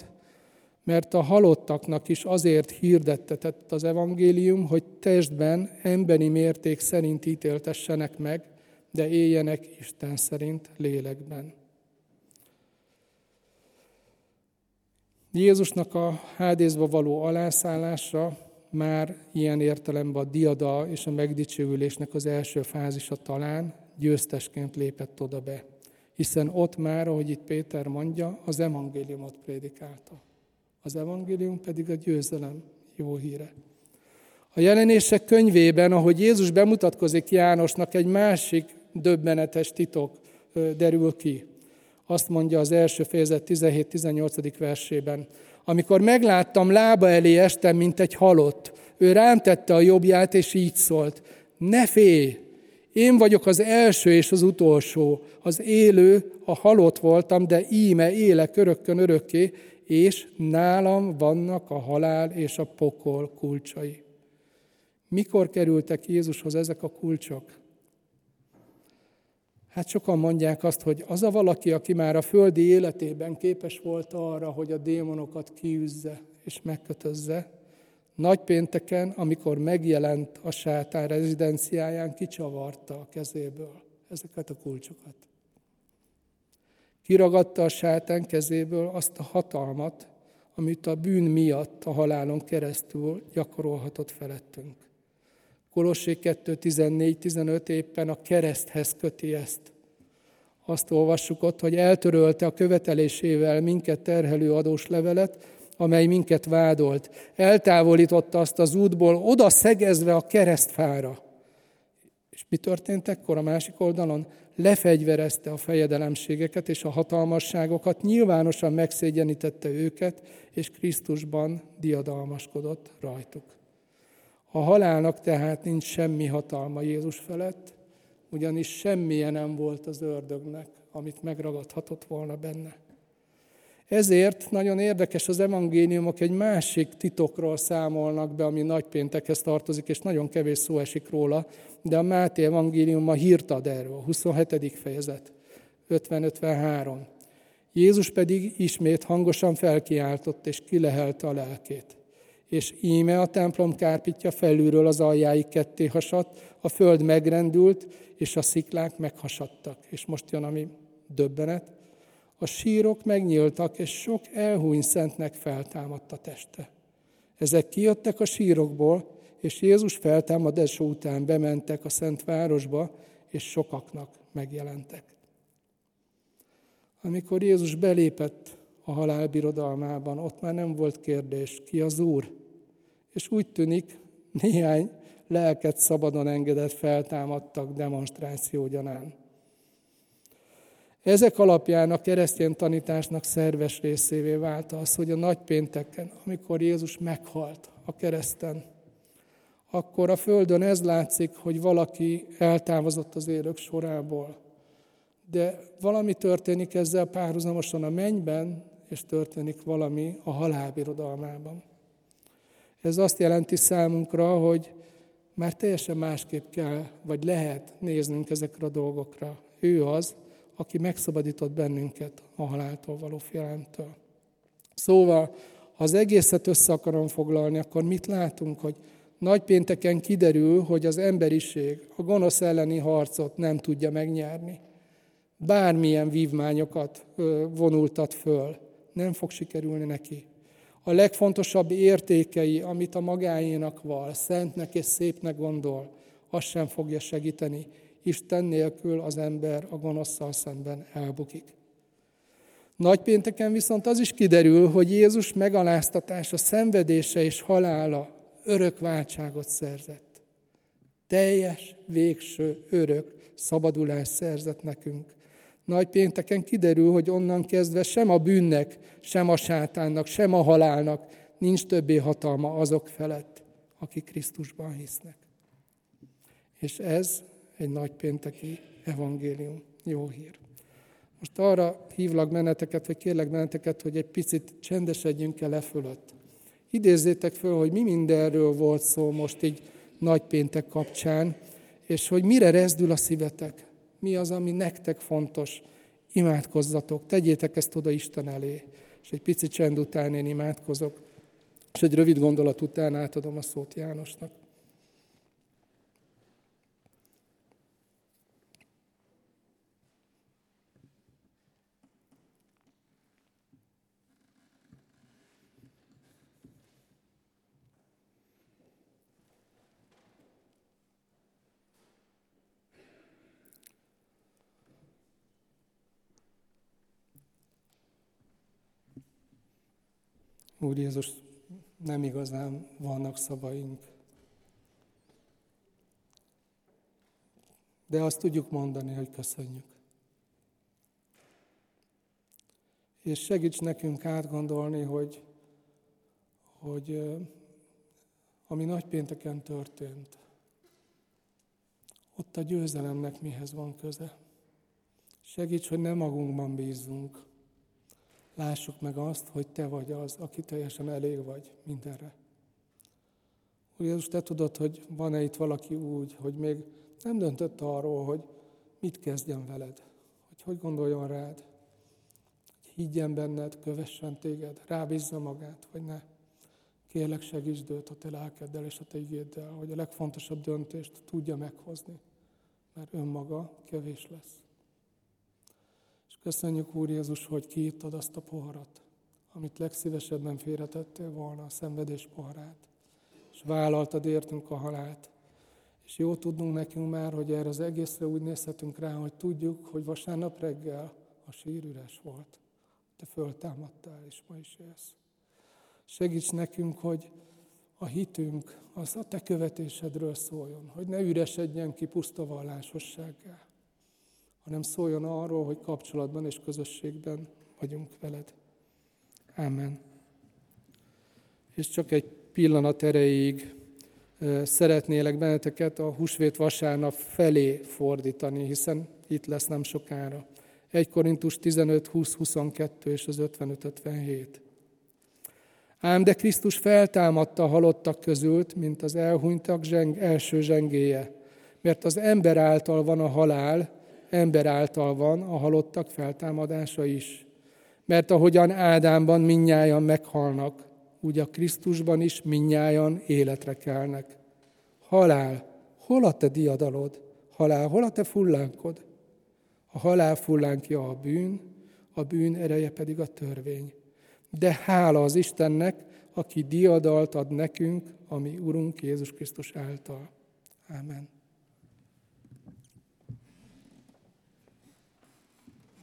Mert a halottaknak is azért hirdettetett az evangélium, hogy testben, emberi mérték szerint ítéltessenek meg, de éljenek Isten szerint lélekben. Jézusnak a hádészba való alászállása már ilyen értelemben a diada és a megdicsőülésnek az első fázisa talán, győztesként lépett oda be. Hiszen ott már, ahogy itt Péter mondja, az evangéliumot prédikálta. Az evangélium pedig a győzelem jó híre. A jelenések könyvében, ahogy Jézus bemutatkozik Jánosnak, egy másik döbbenetes titok derül ki. Azt mondja az első fejezet 17-18. versében. Amikor megláttam, lába elé estem, mint egy halott, Ő rám tette a jobbját, és így szólt, ne félj, én vagyok az első és az utolsó, az élő, a halott voltam, de íme élek örökkön örökké, és nálam vannak a halál és a pokol kulcsai. Mikor kerültek Jézushoz ezek a kulcsok? Hát sokan mondják azt, hogy az a valaki, aki már a földi életében képes volt arra, hogy a démonokat kiűzze és megkötözze, nagypénteken, amikor megjelent a sátán rezidenciáján, kicsavarta a kezéből ezeket a kulcsokat. Kiragadta a sátán kezéből azt a hatalmat, amit a bűn miatt a halálon keresztül gyakorolhatott felettünk. Kolossé 2, 14, 15 éppen a kereszthez köti ezt. Azt olvassuk ott, hogy eltörölte a követelésével minket terhelő adós levelet, amely minket vádolt. Eltávolította azt az útból, oda szegezve a keresztfára. És mi történt ekkor a másik oldalon? Lefegyverezte a fejedelemségeket és a hatalmasságokat, nyilvánosan megszégyenítette őket, és Krisztusban diadalmaskodott rajtuk. A halálnak tehát nincs semmi hatalma Jézus felett, ugyanis semmilyen nem volt az ördögnek, amit megragadhatott volna benne. Ezért nagyon érdekes az evangéliumok egy másik titokról számolnak be, ami nagypéntekhez tartozik, és nagyon kevés szó esik róla, de a Máté evangélium a hírt ad erről, 27. fejezet, 50-53. Jézus pedig ismét hangosan felkiáltott, és kilehelte a lelkét. És íme a templom kárpitja felülről az aljáig ketté hasadt, a föld megrendült, és a sziklák meghasadtak. És most jön, ami döbbenet, a sírok megnyíltak, és sok elhúny szentnek feltámadt a teste. Ezek kijöttek a sírokból, és Jézus feltámadása után bementek a Szent Városba, és sokaknak megjelentek. Amikor Jézus belépett a halál birodalmában, ott már nem volt kérdés, ki az Úr. És úgy tűnik, néhány lelket szabadon engedett feltámadtak demonstráció gyanán. Ezek alapján a keresztény tanításnak szerves részévé vált az, hogy a nagypénteken, amikor Jézus meghalt a kereszten, akkor a Földön ez látszik, hogy valaki eltávozott az élők sorából. De valami történik ezzel párhuzamosan a mennyben, és történik valami a halálbirodalmában. Ez azt jelenti számunkra, hogy már teljesen másképp kell, vagy lehet néznünk ezekre a dolgokra. Ő az, aki megszabadított bennünket a haláltól való félelemtől. Szóval, ha az egészet össze akarom foglalni, akkor mit látunk, hogy nagypénteken kiderül, hogy az emberiség a gonosz elleni harcot nem tudja megnyerni. Bármilyen vívmányokat vonultat föl, nem fog sikerülni neki. A legfontosabb értékei, amit a magáénak val, szentnek és szépnek gondol, azt sem fogja segíteni, Isten nélkül az ember a gonoszszal szemben elbukik. Nagypénteken viszont az is kiderül, hogy Jézus megaláztatása, szenvedése és halála örök váltságot szerzett. Teljes, végső, örök szabadulás szerzett nekünk. Nagy pénteken kiderül, hogy onnan kezdve sem a bűnnek, sem a sátánnak, sem a halálnak nincs többé hatalma azok felett, akik Krisztusban hisznek. És ez egy nagy pénteki evangélium, jó hír. Most arra hívlak meneteket, vagy kérlek meneteket, hogy egy picit csendesedjünk el e fölött. Idézzétek föl, hogy mi mindenről volt szó most így nagypéntek kapcsán, és hogy mire rezdül a szívetek. Mi az, ami nektek fontos. Imádkozzatok, tegyétek ezt oda Isten elé. És egy pici csend után én imádkozok, és egy rövid gondolat után átadom a szót Jánosnak. Úr Jézus, nem igazán vannak szavaink. De azt tudjuk mondani, hogy köszönjük. És segíts nekünk átgondolni, hogy, hogy ami nagypénteken történt, ott a győzelemnek mihez van köze. Segíts, hogy nem magunkban bízzunk. Lássuk meg azt, hogy Te vagy az, aki teljesen elég vagy mindenre. Úr Jézus, Te tudod, hogy van-e itt valaki úgy, hogy még nem döntött arról, hogy mit kezdjen veled, hogy hogy gondoljon rád, hogy higgyen benned, kövessen téged, rábízza magát, vagy ne. Kérlek, segítsd őt a te lelkeddel és a te igéddel, hogy a legfontosabb döntést tudja meghozni, mert önmaga kevés lesz. Köszönjük, Úr Jézus, hogy kiittad azt a poharat, amit legszívesebben félretettél volna, a szenvedés poharát, és vállaltad értünk a halált. És jó tudnunk nekünk már, hogy erre az egészre úgy nézhetünk rá, hogy tudjuk, hogy vasárnap reggel a sír üres volt. Te föltámadtál, és ma is élsz. Segíts nekünk, hogy a hitünk az a te követésedről szóljon, hogy ne üresedjen ki puszta vallásossággá, hanem szóljon arról, hogy kapcsolatban és közösségben vagyunk veled. Amen. És csak egy pillanat erejéig szeretnélek benneteket a húsvét vasárnap felé fordítani, hiszen itt lesz nem sokára. 1 Korintus 15, 20, 22 és az 55, 57. Ám de Krisztus feltámadta a halottak közült, mint az elhunytak zseng, első zsengéje. Mert az ember által van a halál, ember által van a halottak feltámadása is. Mert ahogyan Ádámban minnyájan meghalnak, úgy a Krisztusban is minnyájan életre kelnek. Halál, hol a te diadalod? Halál, hol a te fullánkod? A halál fullánkja a bűn, a bűn ereje pedig a törvény. De hála az Istennek, aki diadalt ad nekünk, ami Urunk Jézus Krisztus által. Amen.